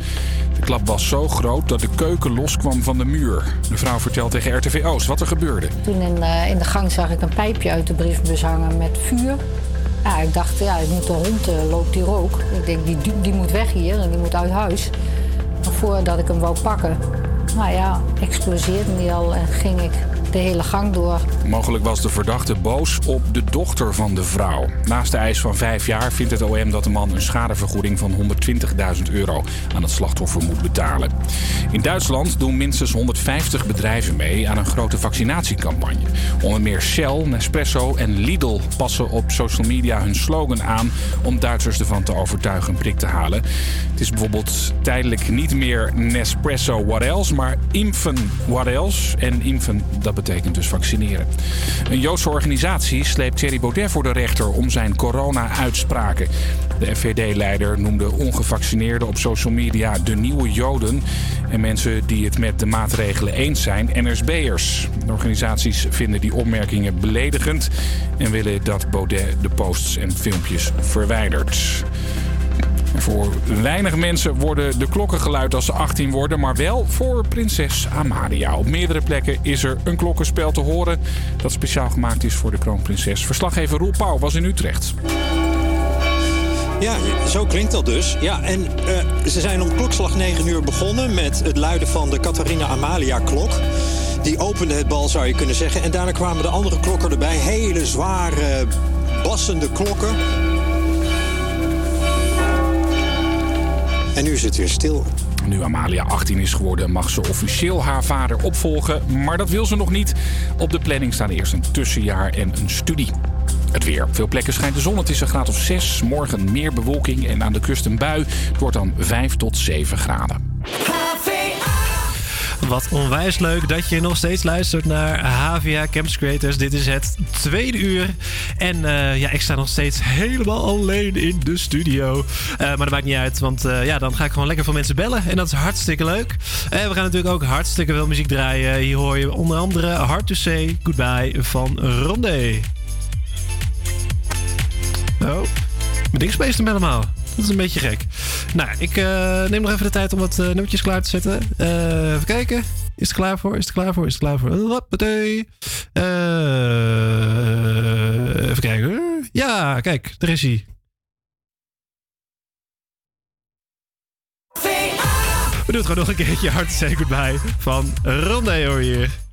De klap was zo groot dat de keuken loskwam van de muur. De vrouw vertelt tegen RTV Oost wat er gebeurde. Toen in, eh, in de gang zag ik een pijpje uit de brievenbus hangen met vuur. Ik dacht, ja, ik moet de hond eh, loopt hier ook. Ik denk, die, die moet weg hier en die moet uit huis. Voordat ik hem wou pakken, nou ja, exploseerde die al en ging ik de hele gang door. Mogelijk was de verdachte boos op de dochter van de vrouw. Naast de eis van vijf jaar vindt het OM dat de man een schadevergoeding van 120.000 euro aan het slachtoffer moet betalen. In Duitsland doen minstens 150 bedrijven mee aan een grote vaccinatiecampagne. Onder meer Shell, Nespresso en Lidl passen op social media hun slogan aan om Duitsers ervan te overtuigen een prik te halen. Het is bijvoorbeeld tijdelijk niet meer Nespresso what else, maar impfen what else. En impfen, dat betekent dus vaccineren. Een Joodse organisatie sleept Thierry Baudet voor de rechter om zijn corona-uitspraken. De FVD-leider noemde ongevaccineerden op social media de nieuwe Joden. En mensen die het met de maatregelen eens zijn, NSB'ers. De organisaties vinden die opmerkingen beledigend en willen dat Baudet de posts en filmpjes verwijdert. Voor weinig mensen worden de klokken geluid als ze 18 worden, maar wel voor prinses Amalia. Op meerdere plekken is er een klokkenspel te horen dat speciaal gemaakt is voor de kroonprinses. Verslaggever Roel Pauw was in Utrecht. Ja, zo klinkt dat dus. Ja, en eh, ze zijn om klokslag 9 uur begonnen met het luiden van de Catharina Amalia-klok. Die opende het bal, zou je kunnen zeggen. En daarna kwamen de andere klokken erbij. Hele zware, bassende klokken. En nu is het weer stil. Nu Amalia 18 is geworden, mag ze officieel haar vader opvolgen. Maar dat wil ze nog niet. Op de planning staan eerst een tussenjaar en een studie. Het weer. Op veel plekken schijnt de zon. Het is een graad of 6. Morgen meer bewolking en aan de kust een bui. Het wordt dan 5 tot 7 graden. Wat onwijs leuk dat je nog steeds luistert naar HVA Campus Creators. Dit is het tweede uur. En eh, ja, ik sta nog steeds helemaal alleen in de studio. Eh, maar dat maakt niet uit, want eh, ja, dan ga ik gewoon lekker veel mensen bellen. En dat is hartstikke leuk. En we gaan natuurlijk ook hartstikke veel muziek draaien. Hier hoor je onder andere Hard to Say Goodbye van Rondé. Oh, mijn ding speest hem helemaal. Dat is een beetje gek. Nou, ik eh, neem nog even de tijd om wat uh, nummertjes klaar te zetten. Eh, even kijken. Is het klaar voor? Is het klaar voor? Is het klaar voor? Hoppatee. Eh, even kijken. Ja, kijk, daar is hij. We doen het gewoon nog een keertje hard say goodbye van Rondé hoor hier.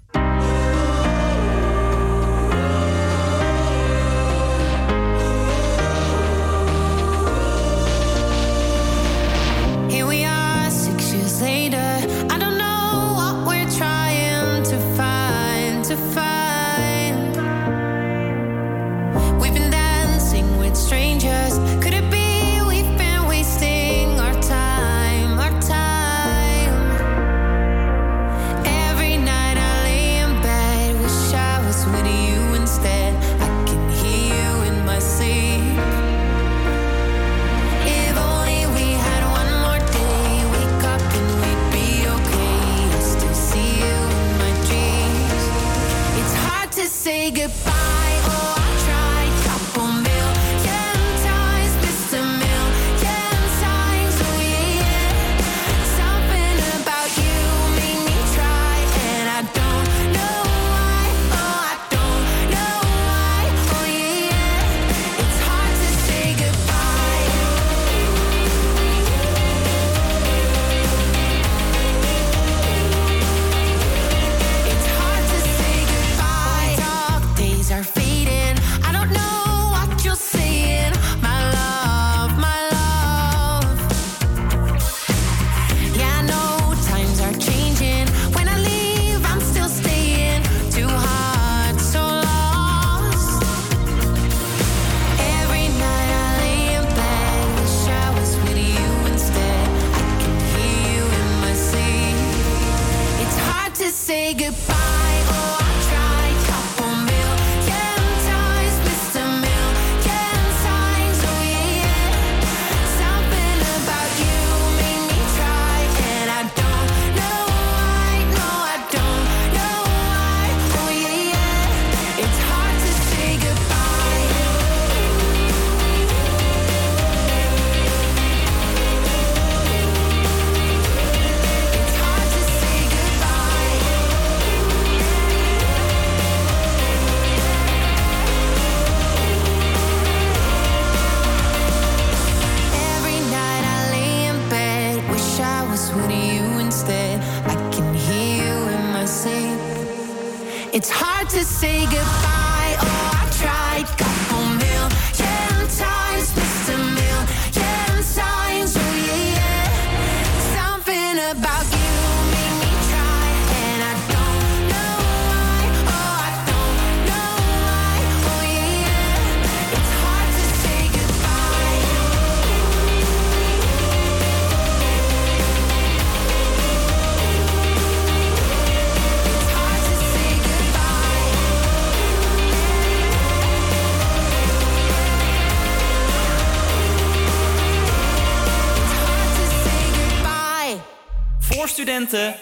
Voor studenten.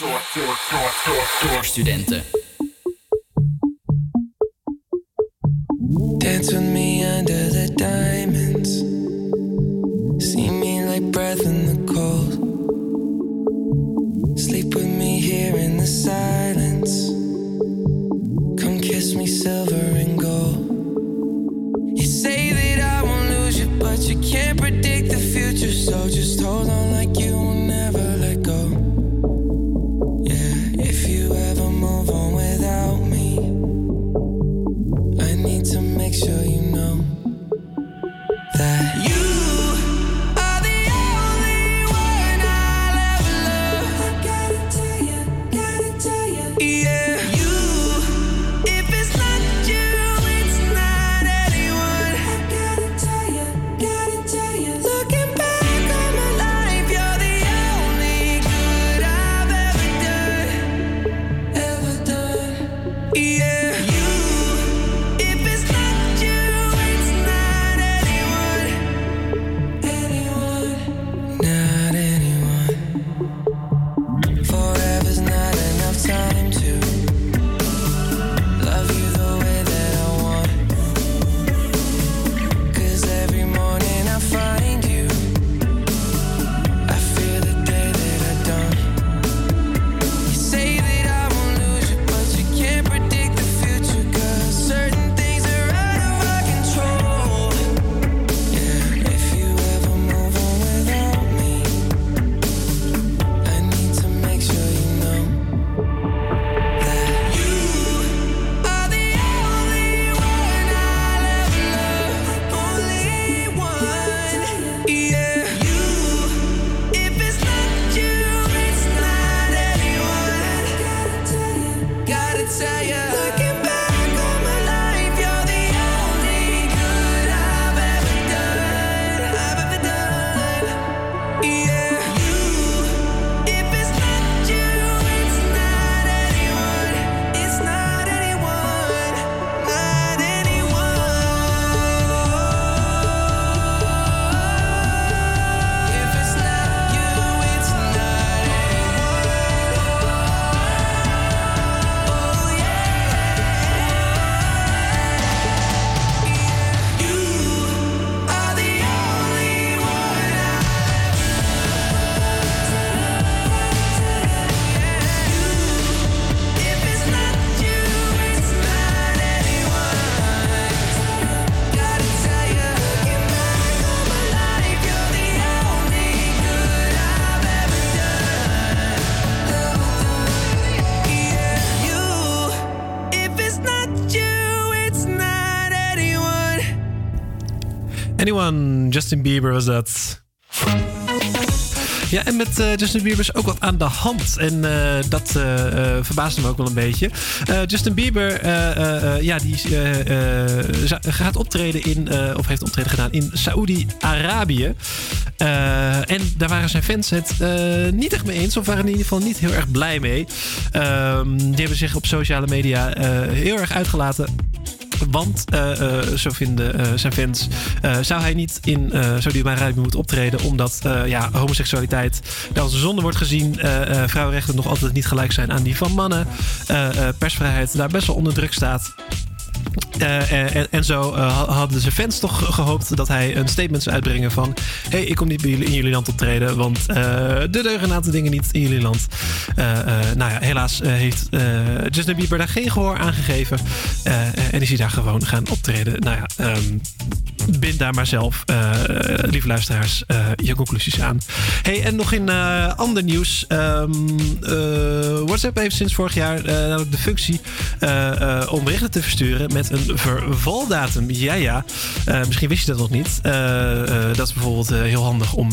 Door, door, door, door, door studenten. Dance with me under the diamonds. See me like breath in the cold. Sleep with me here in the silence. Come kiss me silver Justin Bieber was dat. Ja, en met eh, Justin Bieber is ook wat aan de hand. En eh, dat eh, verbaasde me ook wel een beetje. Justin Bieber ja, die gaat optreden in, of heeft optreden gedaan in Saoedi-Arabië. En daar waren zijn fans het niet echt mee eens, of waren in ieder geval niet heel erg blij mee. Ehm, die hebben zich op sociale media heel erg uitgelaten. Want, eh, eh, zo vinden eh, zijn fans, zou hij niet in eh Saudi-Arabië moeten optreden. Omdat ja, homoseksualiteit als zonde wordt gezien. vrouwenrechten nog altijd niet gelijk zijn aan die van mannen. persvrijheid daar best wel onder druk staat. Eh, eh, en, zo eh, ha- hadden zijn fans toch gehoopt dat hij een statement zou uitbrengen van... hey, ik kom niet bij jullie, in jullie land optreden, want eh er deugen een aantal dingen niet in jullie land. Nou ja, helaas heeft Justin Bieber daar geen gehoor aan gegeven. En is hij daar gewoon gaan optreden. Nou ja, ehm, bind daar maar zelf, eh, lieve luisteraars, eh, je conclusies aan. Hey, en nog in eh, ander nieuws. Ehm, eh, WhatsApp heeft sinds vorig jaar namelijk de functie om berichten te versturen met een vervaldatum. Ja, ja. Misschien wist je dat nog niet. Dat is bijvoorbeeld heel handig om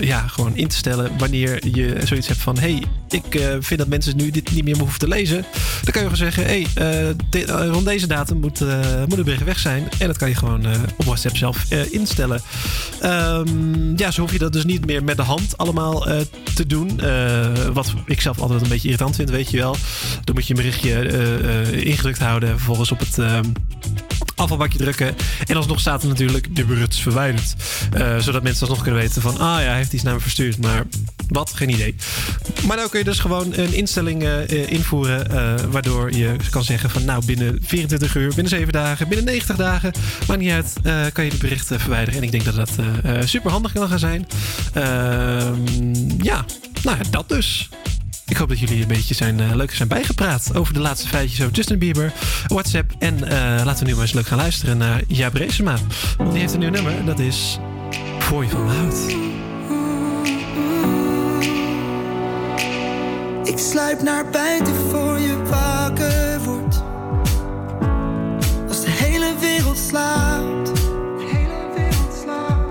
ja, gewoon in te stellen wanneer je zoiets hebt van: hey, ik vind dat mensen nu dit niet meer hoeven te lezen. Dan kan je gewoon zeggen: hey, rond deze datum moet, moet de bericht weg zijn. En dat kan je gewoon op WhatsApp zelf eh, instellen. Ehm, ja, zo hoef je dat dus niet meer met de hand allemaal eh, te doen. Eh, wat ik zelf altijd een beetje irritant vind, weet je wel. Dan moet je een berichtje ingedrukt houden. Vervolgens op het ehm, afvalbakje drukken. En alsnog staat er natuurlijk de is verwijderd. Eh, zodat mensen alsnog kunnen weten van... ah ja, hij heeft iets naar me verstuurd. Maar wat? Geen idee. Maar nou kun je dus gewoon een instelling eh, invoeren... eh, waardoor je kan zeggen van... nou, binnen 24 uur, binnen 7 dagen, binnen 90 dagen... maakt niet uit, kan je de berichten verwijderen. En ik denk dat dat super handig kan gaan zijn. Ehm, ja, nou ja, dat dus. Ik hoop dat jullie een beetje zijn, eh, leuk zijn bijgepraat over de laatste feitjes over Justin Bieber, WhatsApp. En eh, laten we nu maar eens leuk gaan luisteren naar Jaap Reesema. Want die heeft een nieuw nummer, en dat is Voor je van me houdt. Ik sluip naar buiten voor je wakker wordt. Als de hele wereld slaapt.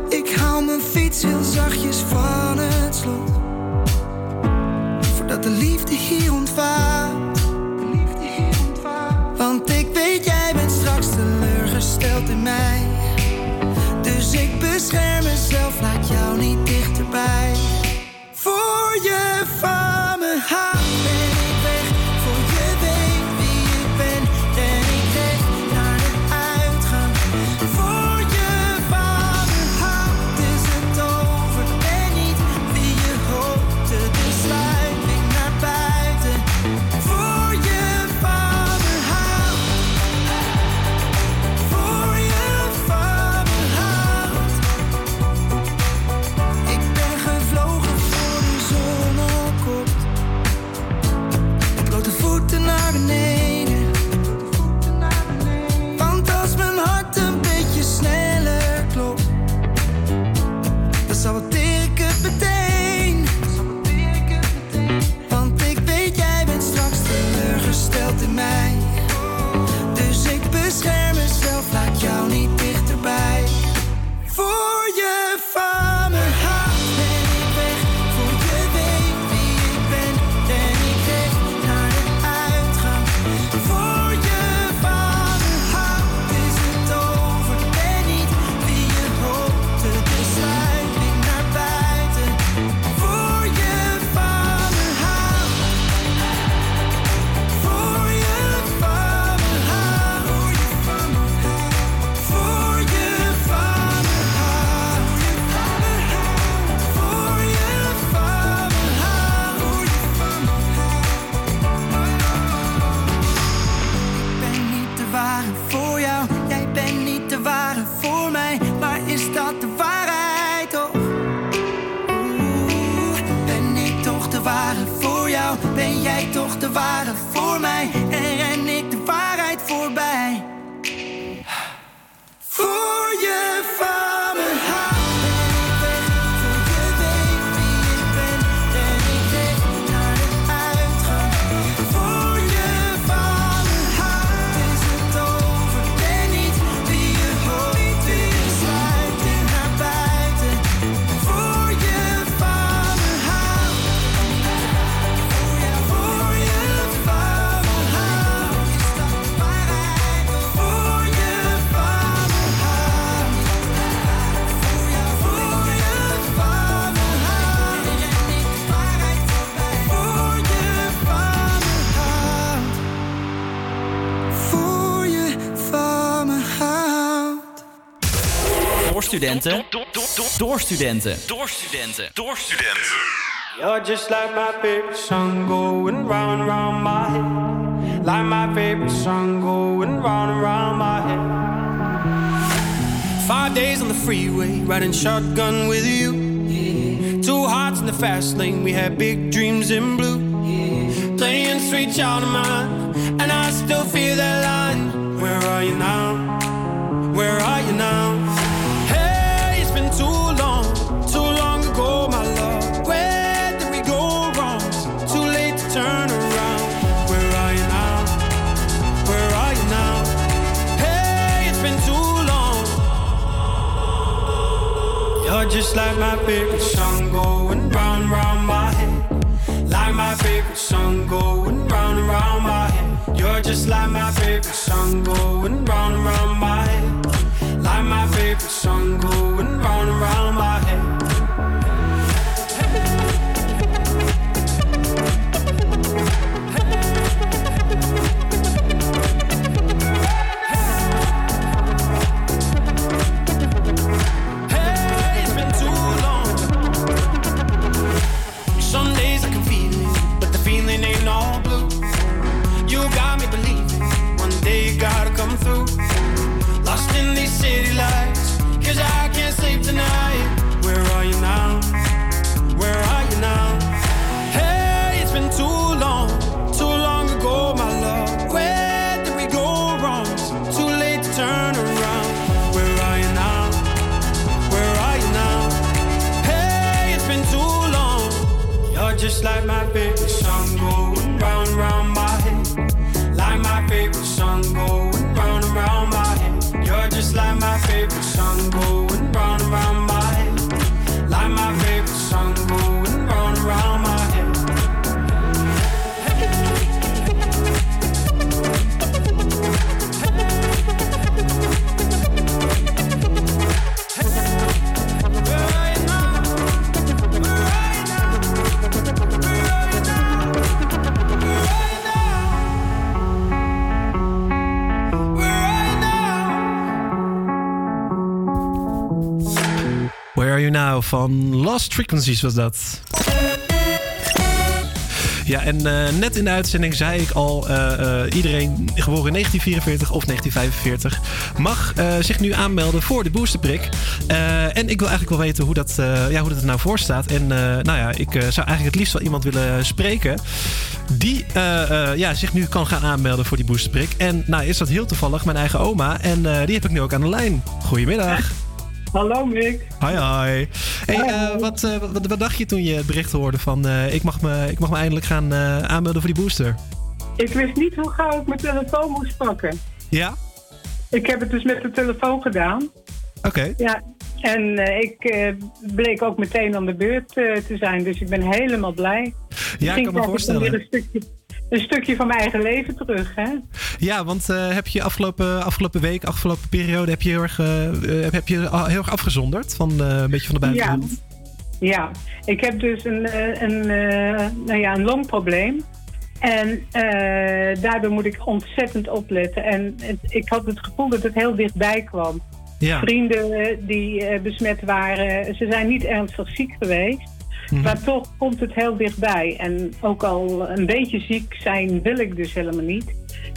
Ik haal mijn fiets heel zachtjes van het slot. De liefde hier ontvaart. Want ik weet, jij bent straks teleurgesteld in mij. Dus ik bescherm mezelf, laat jou niet dichterbij. Voor je van Door studenten. Door studenten. Door studenten. Door studenten. You're just like my favorite song going round and round my head. Like my favorite song going round and round my head. Five days on the freeway, riding shotgun with you. Two hearts in the fast lane, we had big dreams in blue. Playing sweet child of mine, and I still feel that line. Where are you now? Where are you now? Just like my favorite song going round round my head. Like my favorite song going round round my head. You're just like my favorite song going round round my head. Like my favorite song going round round my head. Now van Lost Frequencies was dat. Ja, en eh, net in de uitzending zei ik al, eh, eh, iedereen geboren in 1944 of 1945 mag zich nu aanmelden voor de boosterprik. En ik wil eigenlijk wel weten hoe dat, ja, hoe dat er nou voor staat. En nou ja, ik zou eigenlijk het liefst wel iemand willen spreken die ja, zich nu kan gaan aanmelden voor die boosterprik. En nou is dat heel toevallig mijn eigen oma en die heb ik nu ook aan de lijn. Goedemiddag. Hallo Mick. Hoi, hoi. Hey, eh, wat, eh, wat, wat dacht je toen je het bericht hoorde van eh, ik, mag me, ik mag me eindelijk gaan aanmelden voor die booster? Ik wist niet hoe gauw ik mijn telefoon moest pakken. Ja? Ik heb het dus met de telefoon gedaan. Oké. Ja, en ik bleek ook meteen aan de beurt te zijn, dus ik ben helemaal blij. Ja, ik kan me voorstellen. weer een stukje, een stukje van mijn eigen leven terug, hè? Ja, want eh, heb je afgelopen, afgelopen week, afgelopen periode, heb je heel erg, eh, eh, heb je heel erg afgezonderd van een beetje van de buitenwereld? Ja, ik heb dus een, een, nou ja, een longprobleem. En daardoor moet ik ontzettend opletten. En het- ik had het gevoel dat het heel dichtbij kwam. Ja. Vrienden die besmet waren, ze zijn niet ernstig ziek geweest. Mhm. Maar toch komt het heel dichtbij. En ook al een beetje ziek zijn wil ik dus helemaal niet.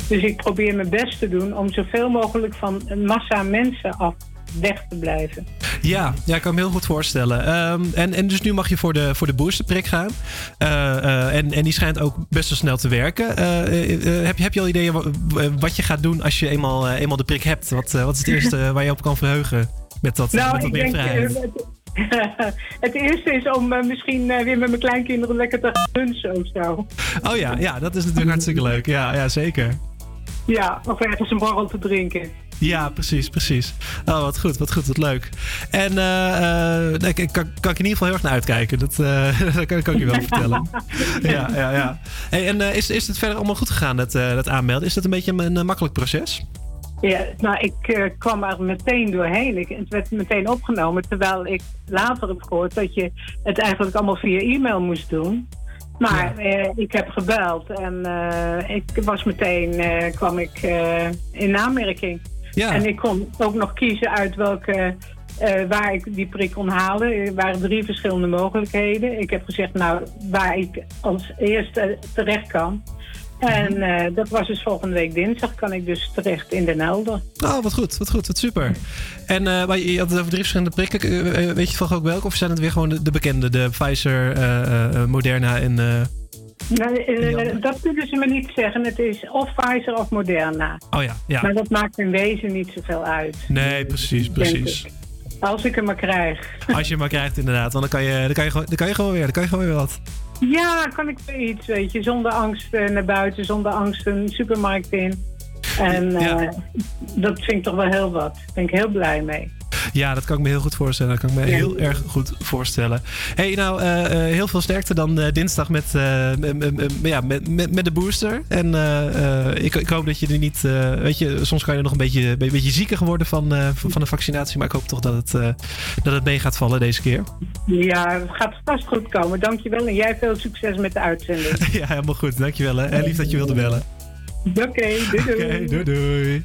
Dus ik probeer mijn best te doen om zoveel mogelijk van een massa mensen af weg te blijven. Ja, ja, ik kan me heel goed voorstellen. Ehm, en, en dus nu mag je voor de, voor de boosterprik gaan. Eh, eh, en, en die schijnt ook best wel snel te werken. Eh, eh, heb, je, heb je al ideeën wa- wat je gaat doen als je eenmaal, eenmaal de prik hebt? Wat, wat is het eerste waar je op kan verheugen met dat, met Nou, dat ik meer vrijheid? het, eerste is om eh, misschien eh, weer met mijn kleinkinderen lekker te gaan lunchen of zo. Oh ja, ja, dat is natuurlijk hartstikke leuk. Ja, ja, zeker. Ja, of ergens een borrel te drinken. Ja, precies, precies. Oh, wat goed, wat goed, wat leuk. En eh, nee, ik- kan, kan ik in ieder geval heel erg naar uitkijken. Dat, dat kan, kan ik je wel vertellen. Ja, ja, ja. Hey, en is, is het verder allemaal goed gegaan, dat, dat aanmelden? Is dat een beetje een, een makkelijk proces? Ja, nou, ik eh, kwam er meteen doorheen. Ik, het werd meteen opgenomen, terwijl ik later heb gehoord dat je het eigenlijk allemaal via e-mail moest doen. Maar eh, ik heb gebeld en eh, ik was meteen, kwam ik in aanmerking. Ja. En ik kon ook nog kiezen uit welke, eh, waar ik die prik kon halen. Er waren drie verschillende mogelijkheden. Ik heb gezegd, nou, waar ik als eerste terecht kan. En eh, dat was dus volgende week dinsdag, kan ik dus terecht in Den Helder. Oh, wat goed, wat goed, wat super. En eh, maar je had het over drie verschillende prikken. Eh, weet je van ook welke? Of zijn het weer gewoon de, de bekende? De Pfizer, Moderna en... Nee, eh, dat kunnen ze me niet zeggen. Het is of Pfizer of Moderna. Oh ja, ja. Maar dat maakt in wezen niet zoveel uit. Nee, precies, precies. Als ik hem maar krijg. Als je hem maar krijgt inderdaad, want dan kan je, dan kan je, gewoon, dan kan je gewoon weer, dan kan je gewoon weer wat. Ja, kan ik weer iets, weet je. Zonder angst eh, naar buiten, zonder angst een supermarkt in. En eh, dat vind ik toch wel heel wat. Daar ben ik heel blij mee. Ja, dat kan ik me heel goed voorstellen. Dat kan ik me heel erg goed voorstellen. hey, nou, eh, eh, heel veel sterkte dan eh, dinsdag met, ja, met, met, met, de booster. En ik, ik, hoop dat je er niet... weet je, soms kan je nog een beetje, een beetje zieker geworden van, van de vaccinatie. Maar ik hoop toch dat het, dat het mee gaat vallen deze keer. Ja, het gaat vast goed komen. Dankjewel. En jij veel succes met de uitzending. ja, helemaal goed. Dankjewel. Hè. En lief dat je wilde bellen. Oké, doei doei.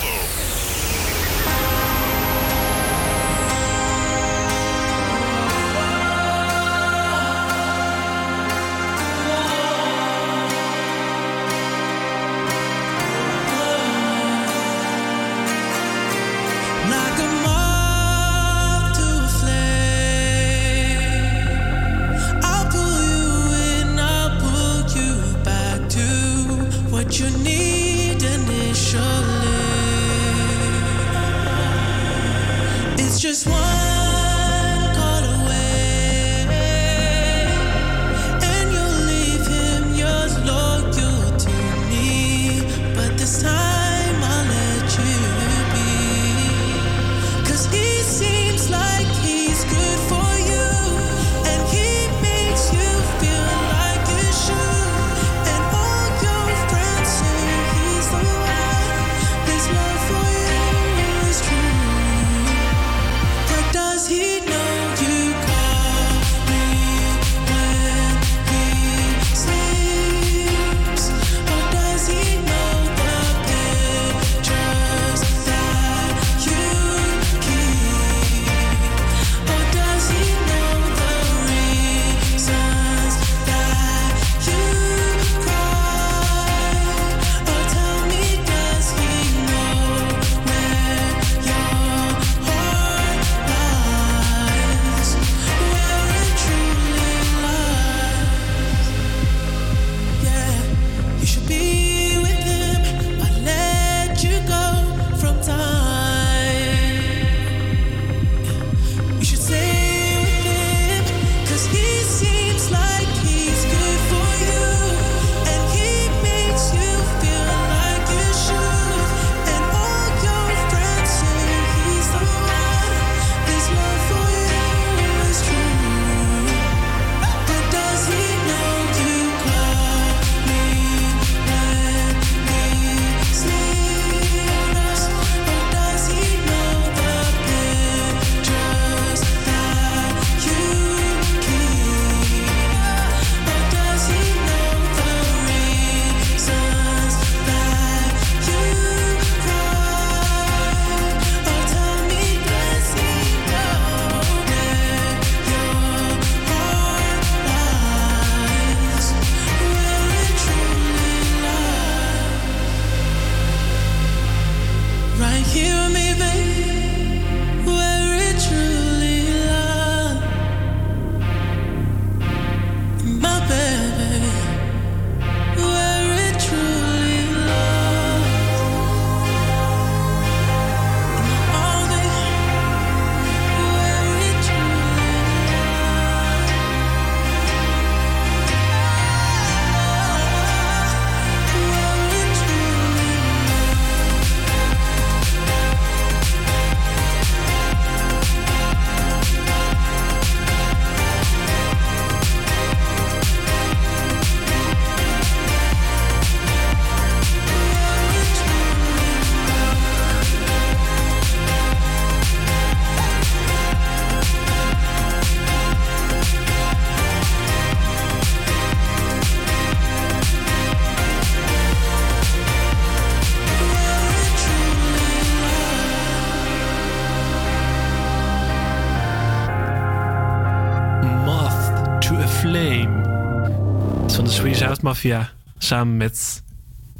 Mafia. Samen met,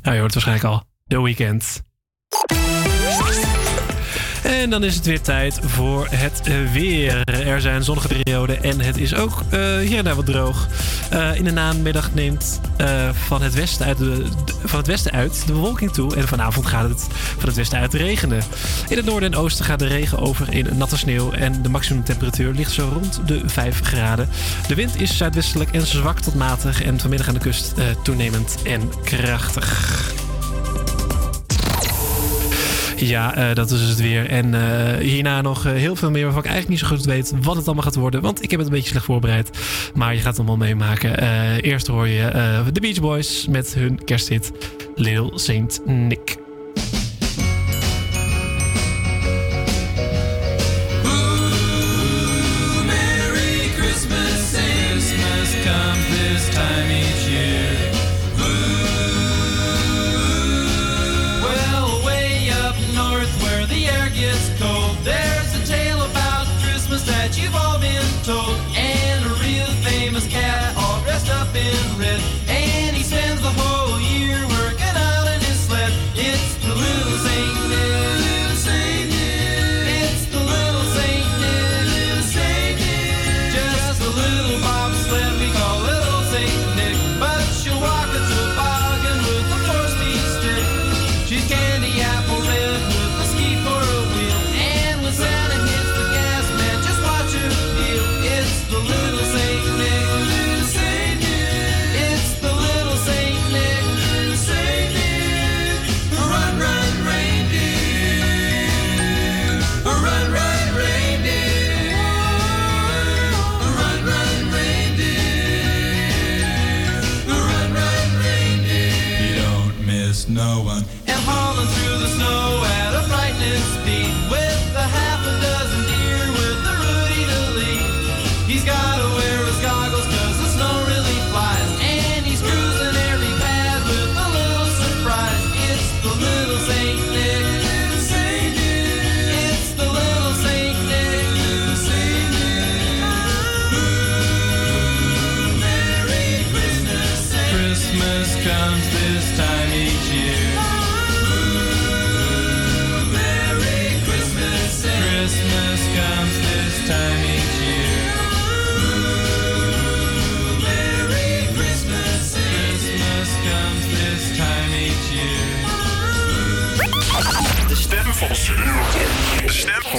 nou je hoort waarschijnlijk al, The Weeknd. En dan is het weer tijd voor het weer. Er zijn zonnige perioden en het is ook eh, hier en daar wat droog. Eh, in de namiddag neemt eh, van, het westen uit de- van het westen uit de bewolking toe. En vanavond gaat het van het westen uit regenen. In het noorden en oosten gaat de regen over in natte sneeuw. En de maximumtemperatuur ligt zo rond de 5 graden. De wind is zuidwestelijk en zwak tot matig. En vanmiddag aan de kust eh, toenemend en krachtig. Ja, eh, dat is het weer. En eh, hierna nog eh, heel veel meer waarvan ik eigenlijk niet zo goed weet wat het allemaal gaat worden. Want ik heb het een beetje slecht voorbereid. Maar je gaat het allemaal meemaken. Eerst hoor je The Beach Boys met hun kersthit Little Saint Nick.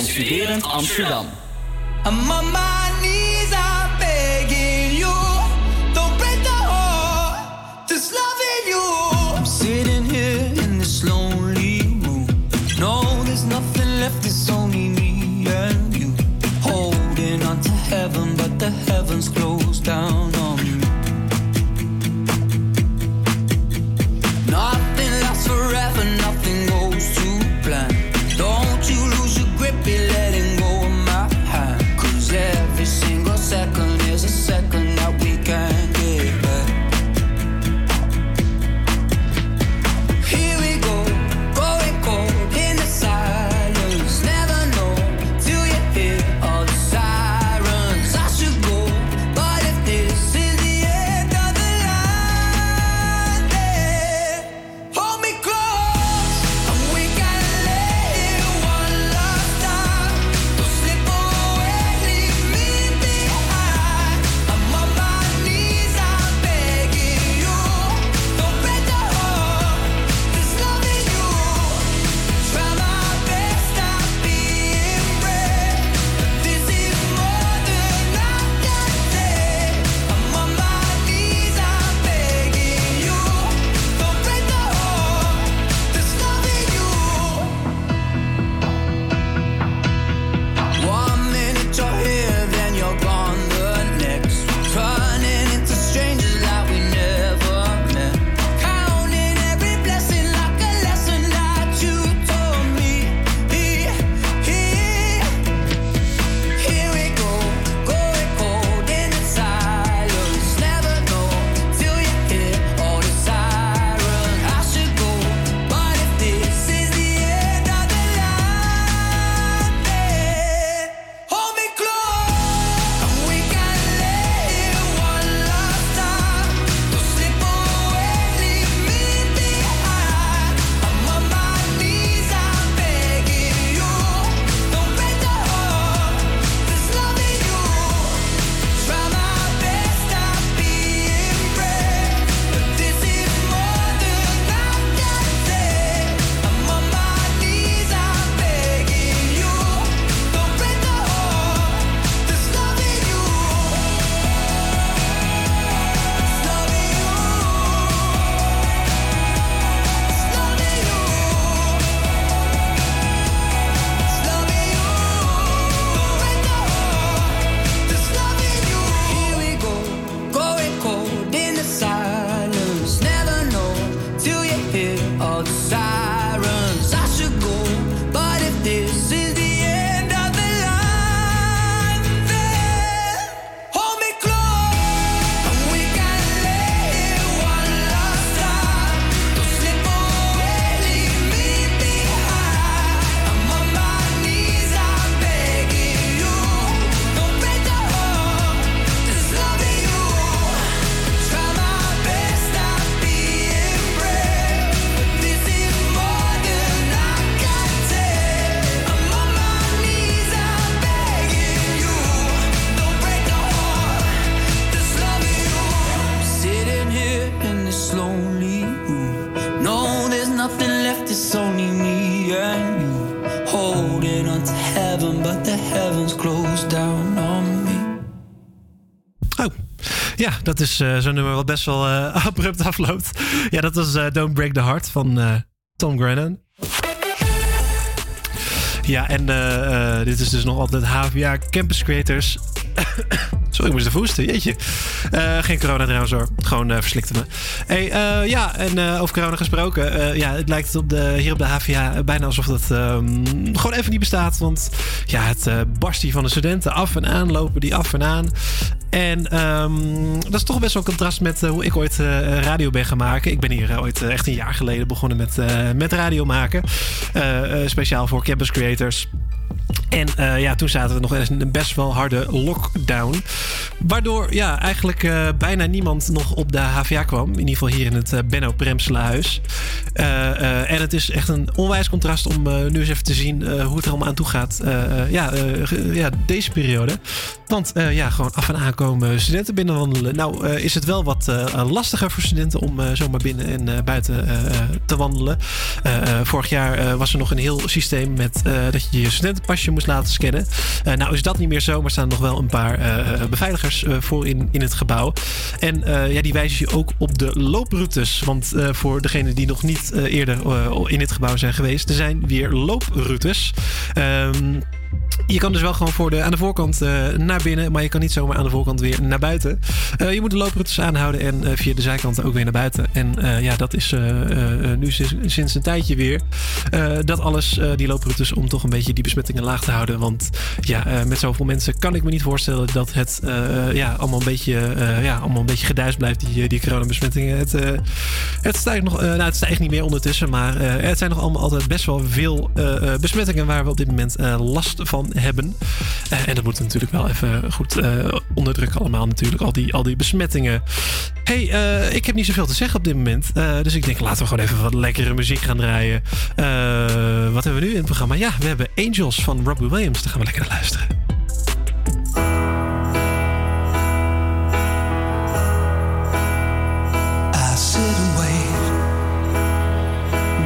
Studerend Amsterdam. Is eh, zo'n nummer wat best wel eh, abrupt afloopt. Ja, dat was eh, Don't Break the Heart van Tom Grennan. Ja, en dit is dus nog altijd HVA Campus Creators. Sorry, ik moest even hoesten, jeetje. Geen corona trouwens hoor, gewoon verslikte me. Hey, ja, en over corona gesproken. ja, het lijkt op de, hier op de HVA bijna alsof dat ehm, gewoon even niet bestaat. Want ja, het barst hier van de studenten af en aan, lopen die af en aan. En ehm, dat is toch best wel een contrast met eh, hoe ik ooit eh, radio ben gaan maken. Ik ben hier eh, ooit echt een jaar geleden begonnen met, met radio maken. Speciaal voor campus creators. En eh, ja, toen zaten we nog eens een best wel harde lockdown. Waardoor ja, eigenlijk eh, bijna niemand nog op de HVA kwam. In ieder geval hier in het eh, Benno Premselenhuis. En het is echt een onwijs contrast om nu eens even te zien hoe het er allemaal aan toe gaat. ja, ja, deze periode. Want ja, gewoon af en aan komen studenten binnenwandelen. Nou is het wel wat lastiger voor studenten om zomaar binnen en buiten te wandelen. Vorig jaar was er nog een heel systeem met dat je je studentenpasje moest laten scannen. Eh, nou is dat niet meer zo, maar staan nog wel een paar eh, eh, beveiligers voor in, in het gebouw. En ja, die wijzen je ook op de looproutes. Want voor degenen die nog niet eerder in dit gebouw zijn geweest, er zijn weer looproutes. Ehm je kan dus wel gewoon voor de, aan de voorkant eh, naar binnen, maar je kan niet zomaar aan de voorkant weer naar buiten. Eh, je moet de looproutes aanhouden en eh, via de zijkanten ook weer naar buiten. En ja, dat is nu sinds, een tijdje weer. Dat alles, die looproutes, om toch een beetje die besmettingen laag te houden. Want ja, met zoveel mensen kan ik me niet voorstellen dat het ja, allemaal een beetje, ja, allemaal een beetje geduist blijft, die, die coronabesmettingen. Het, het, stijgt nog, nou, het stijgt niet meer ondertussen, maar het zijn nog allemaal altijd best wel veel besmettingen waar we op dit moment last van hebben. Eh, en dat moet natuurlijk wel even goed eh, onderdrukken allemaal natuurlijk, al die, al die besmettingen. hey, eh, ik heb niet zoveel te zeggen op dit moment. dus ik denk, laten we gewoon even wat lekkere muziek gaan draaien. Wat hebben we nu in het programma? Ja, we hebben Angels van Robbie Williams. Daar gaan we lekker naar luisteren.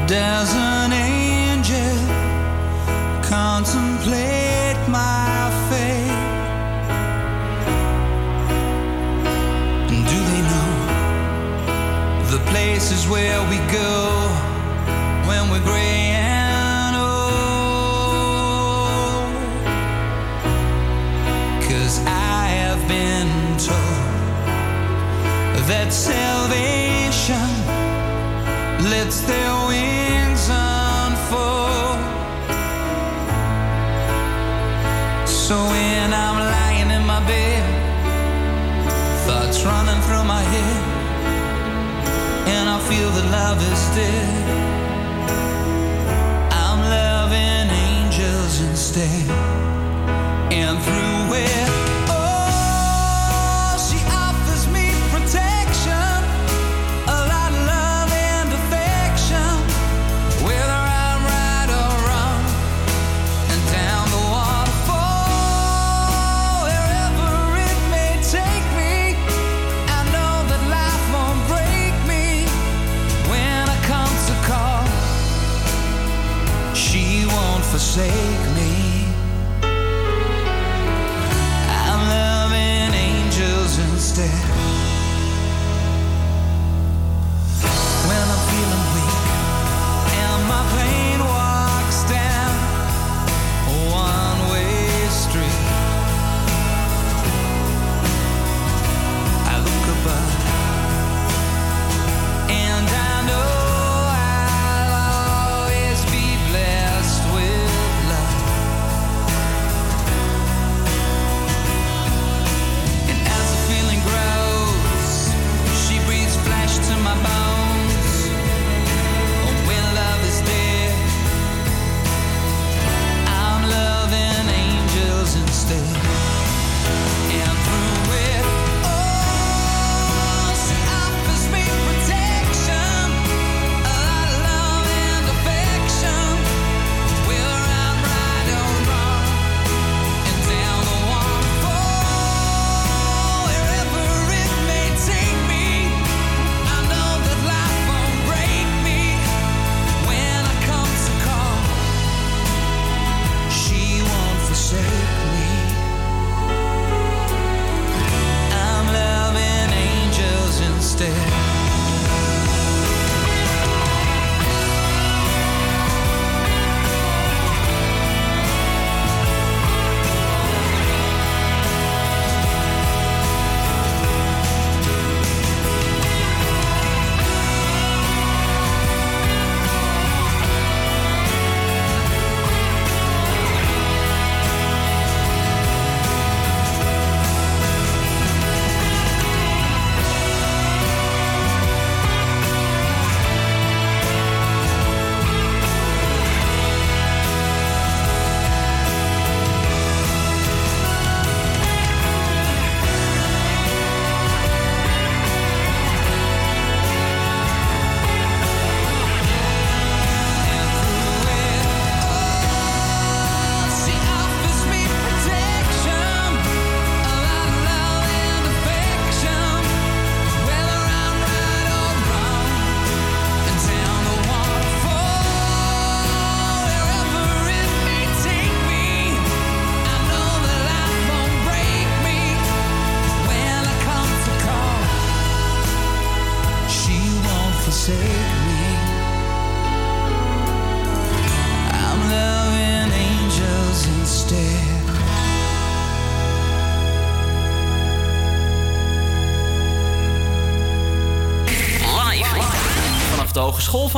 There's an places where we go when we're gray and old? Cause I have been told that salvation lets their wings unfold. So when I'm lying in my bed, thoughts running through my head, I feel that love is dead, I'm loving angels instead.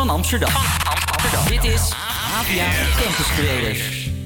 Amsterdam. Amsterdam. Dit is APA Campus Creators.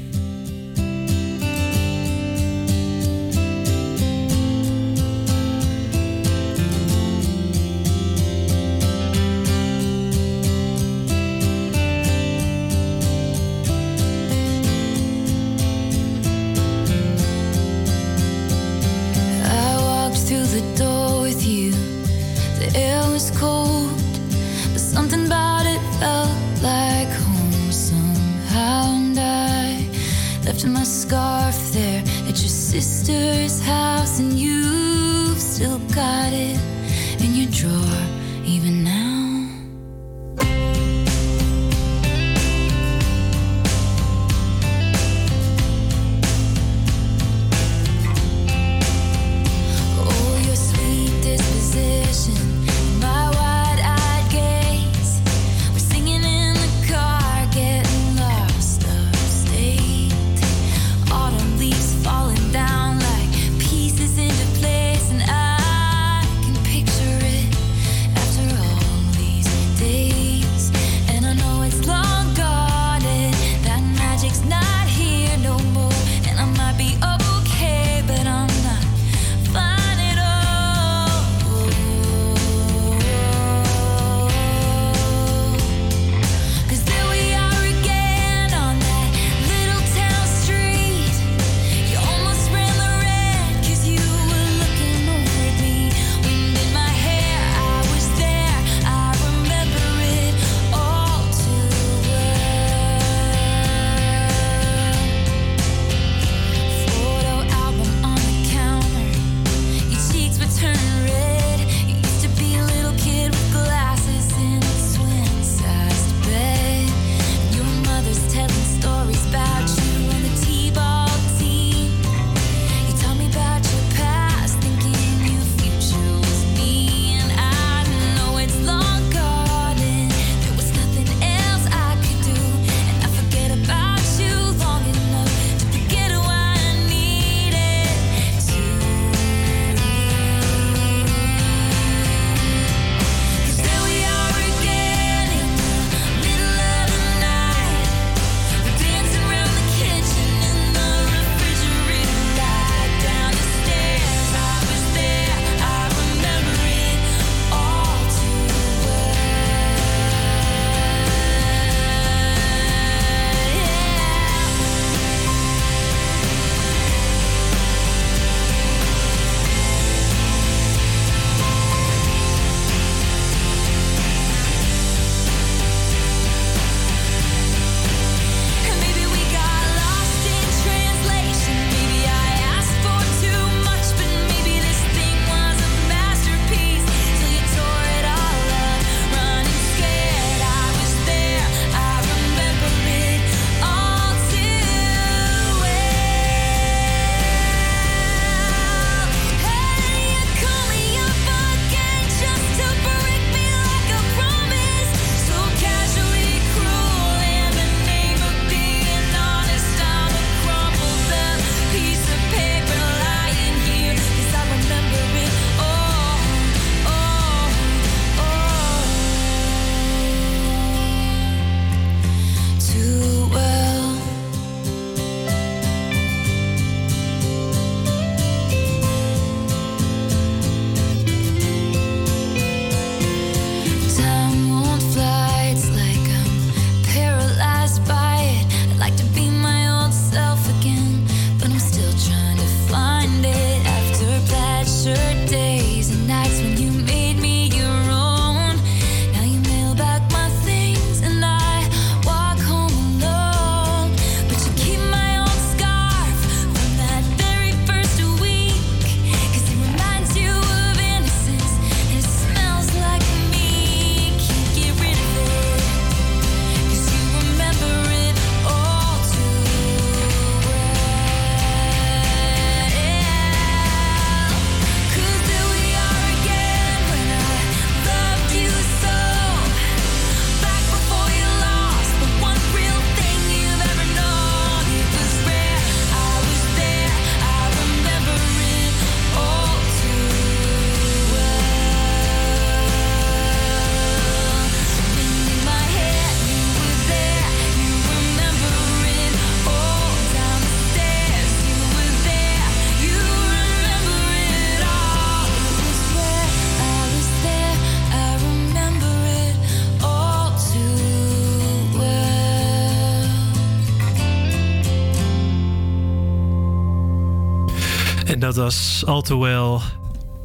Dat was All Too Well,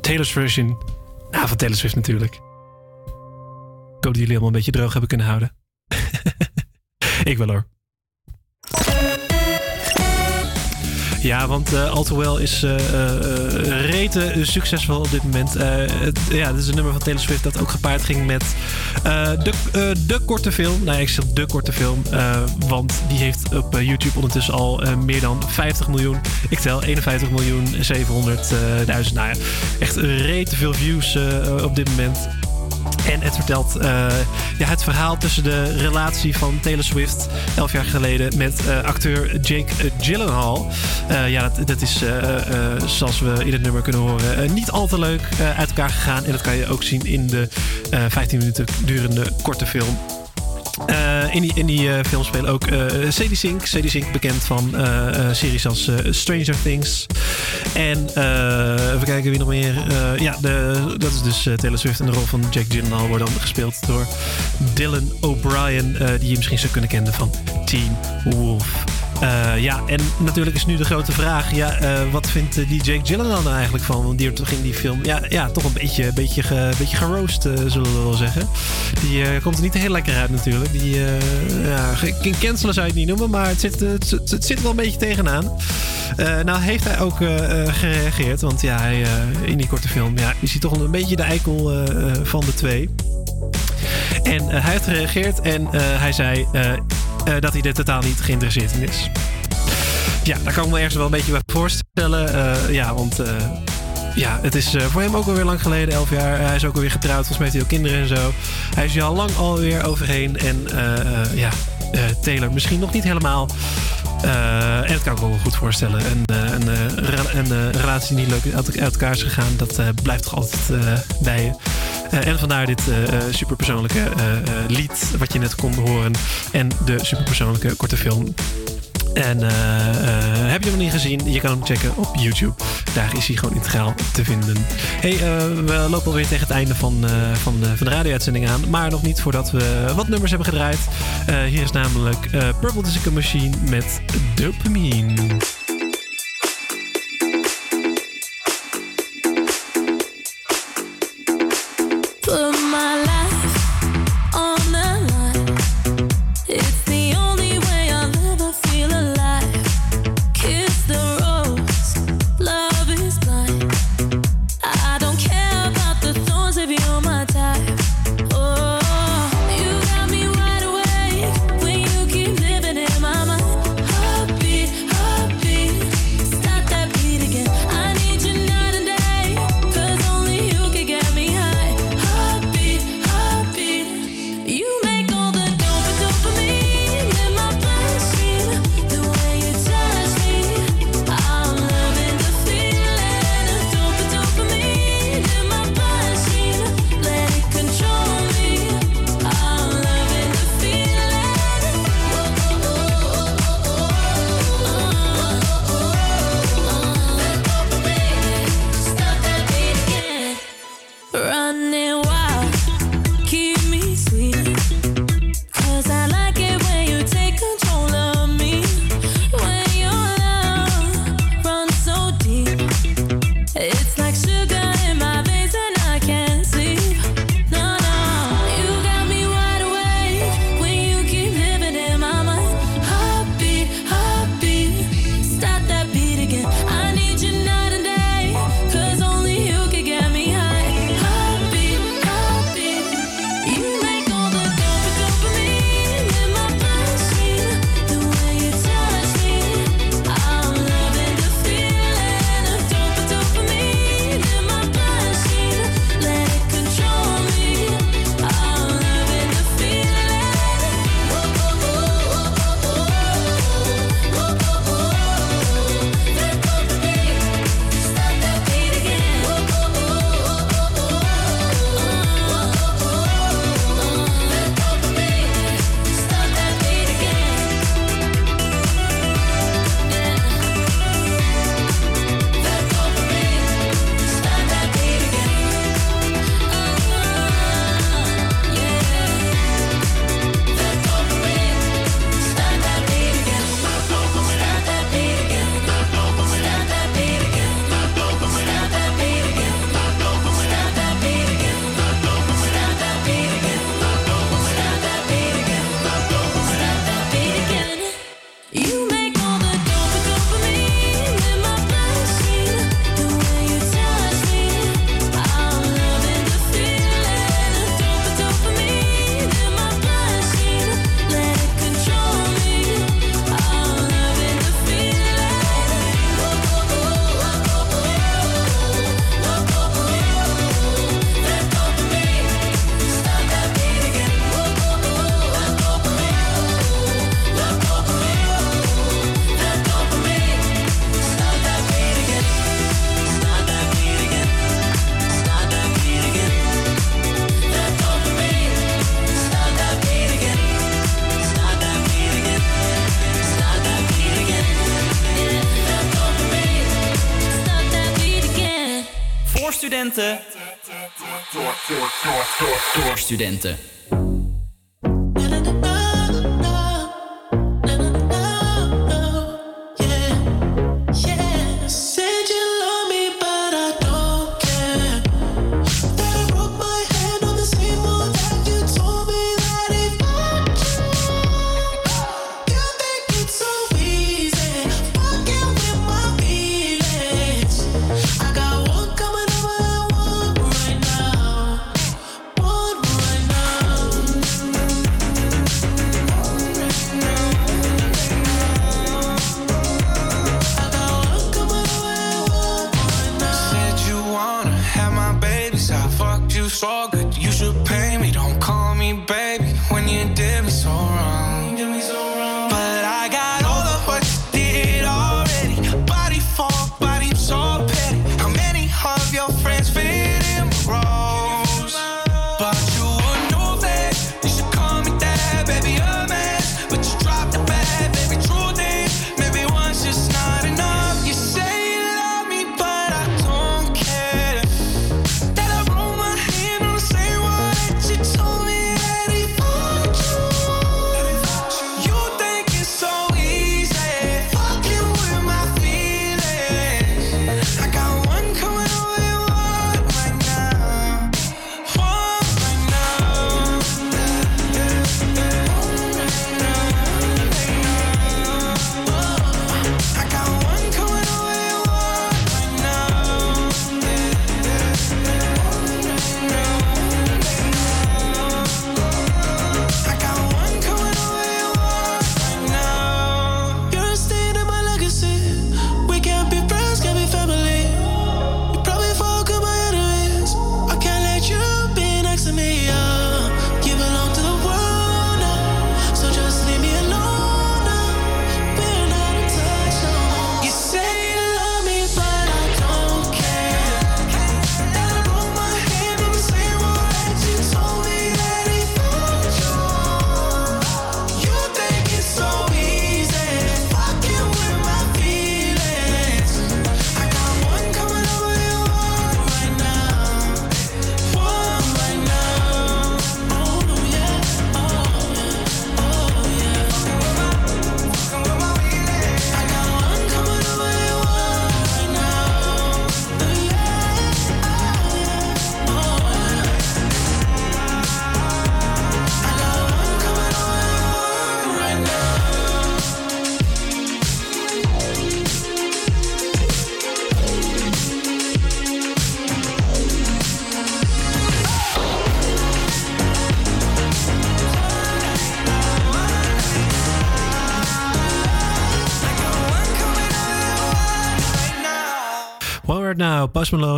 Taylor's version. Ja, van Taylor Swift natuurlijk. Ik hoop dat jullie allemaal een beetje droog hebben kunnen houden. Ik wel hoor. Ja, want eh All Too Well is eh, eh, eh, rete succesvol op dit moment. Eh, het, ja, dit is een nummer van Taylor dat ook gepaard ging met eh, de, eh, de korte film. Nou ik zeg de korte film, eh, want die heeft op eh, YouTube ondertussen al eh, meer dan 50 miljoen. Ik tel 51 miljoen 700.000. nou ja, echt rete veel views eh, op dit moment. En het vertelt eh, ja, het verhaal tussen de relatie van Taylor Swift elf jaar geleden met eh, acteur Jake eh, Gyllenhaal. Ja, dat, dat is, zoals we in het nummer kunnen horen, niet al te leuk uit elkaar gegaan. En dat kan je ook zien in de eh 15 minuten durende korte film. Eh, in die, in die eh, film spelen ook eh Sadie Sink. Sadie Sink bekend van series als Stranger Things. En even kijken wie nog meer. Ja, de, dat is dus Taylor Swift. En de rol van Jack Gyllenhaal wordt dan gespeeld door Dylan O'Brien. die je misschien zou kunnen kennen van Teen Wolf. Eh, ja, en natuurlijk is nu de grote vraag: ja, eh, wat vindt eh, die Jake Gyllenhaal nou eigenlijk van? Want die toch in die film ja, ja, toch een beetje, beetje, beetje geroost, zullen we wel zeggen. Die komt er niet heel lekker uit, natuurlijk. Die, ja, cancelen zou je het niet noemen, maar het zit, het, er wel een beetje tegenaan. Nou, heeft hij ook gereageerd, want ja, hij, in die korte film ja, is hij toch een beetje de eikel van de twee. En hij heeft gereageerd en hij zei dat hij er totaal niet geïnteresseerd in is. Ja, daar kan ik me ergens wel een beetje bij voorstellen. Eh, ja, want eh, ja, het is eh, voor hem ook alweer lang geleden, elf jaar. hij is ook alweer getrouwd, volgens mij heeft hij ook kinderen en zo. Hij is hier al lang alweer overheen. En eh, eh, ja, eh, Taylor misschien nog niet helemaal. Eh, en dat kan ik me wel goed voorstellen. Een, eh, een, eh, relatie die niet leuk uit, elkaar is gegaan, dat blijft toch altijd bij je. En vandaar dit eh, superpersoonlijke lied wat je net kon horen. En de superpersoonlijke korte film. En eh, eh, heb je hem niet gezien? Je kan hem checken op YouTube. Daar is hij gewoon integraal te vinden. Hey, eh, we lopen alweer tegen het einde van, van, de, van de radio-uitzending aan. Maar nog niet voordat we wat nummers hebben gedraaid. Hier is namelijk Purple Disco Machine met Dopamine.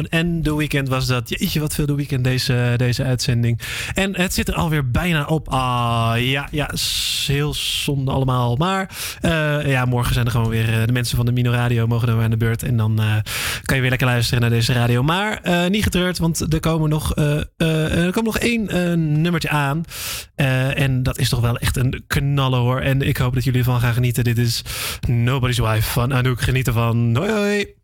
En de weekend was dat. Jeetje, wat veel de weekend deze, deze uitzending. En het zit er alweer bijna op. Ah, ja, ja, heel zonde allemaal. Maar eh, ja, morgen zijn er gewoon weer eh, de mensen van de Mino Radio mogen dan weer aan de beurt. En dan eh, kan je weer lekker luisteren naar deze radio. Maar niet getreurd, want er, komen nog, er komt nog één nummertje aan. en dat is toch wel echt een knallen hoor. En ik hoop dat jullie ervan gaan genieten. Dit is Nobody's Wife van Anouk. Geniet ervan. Hoi hoi.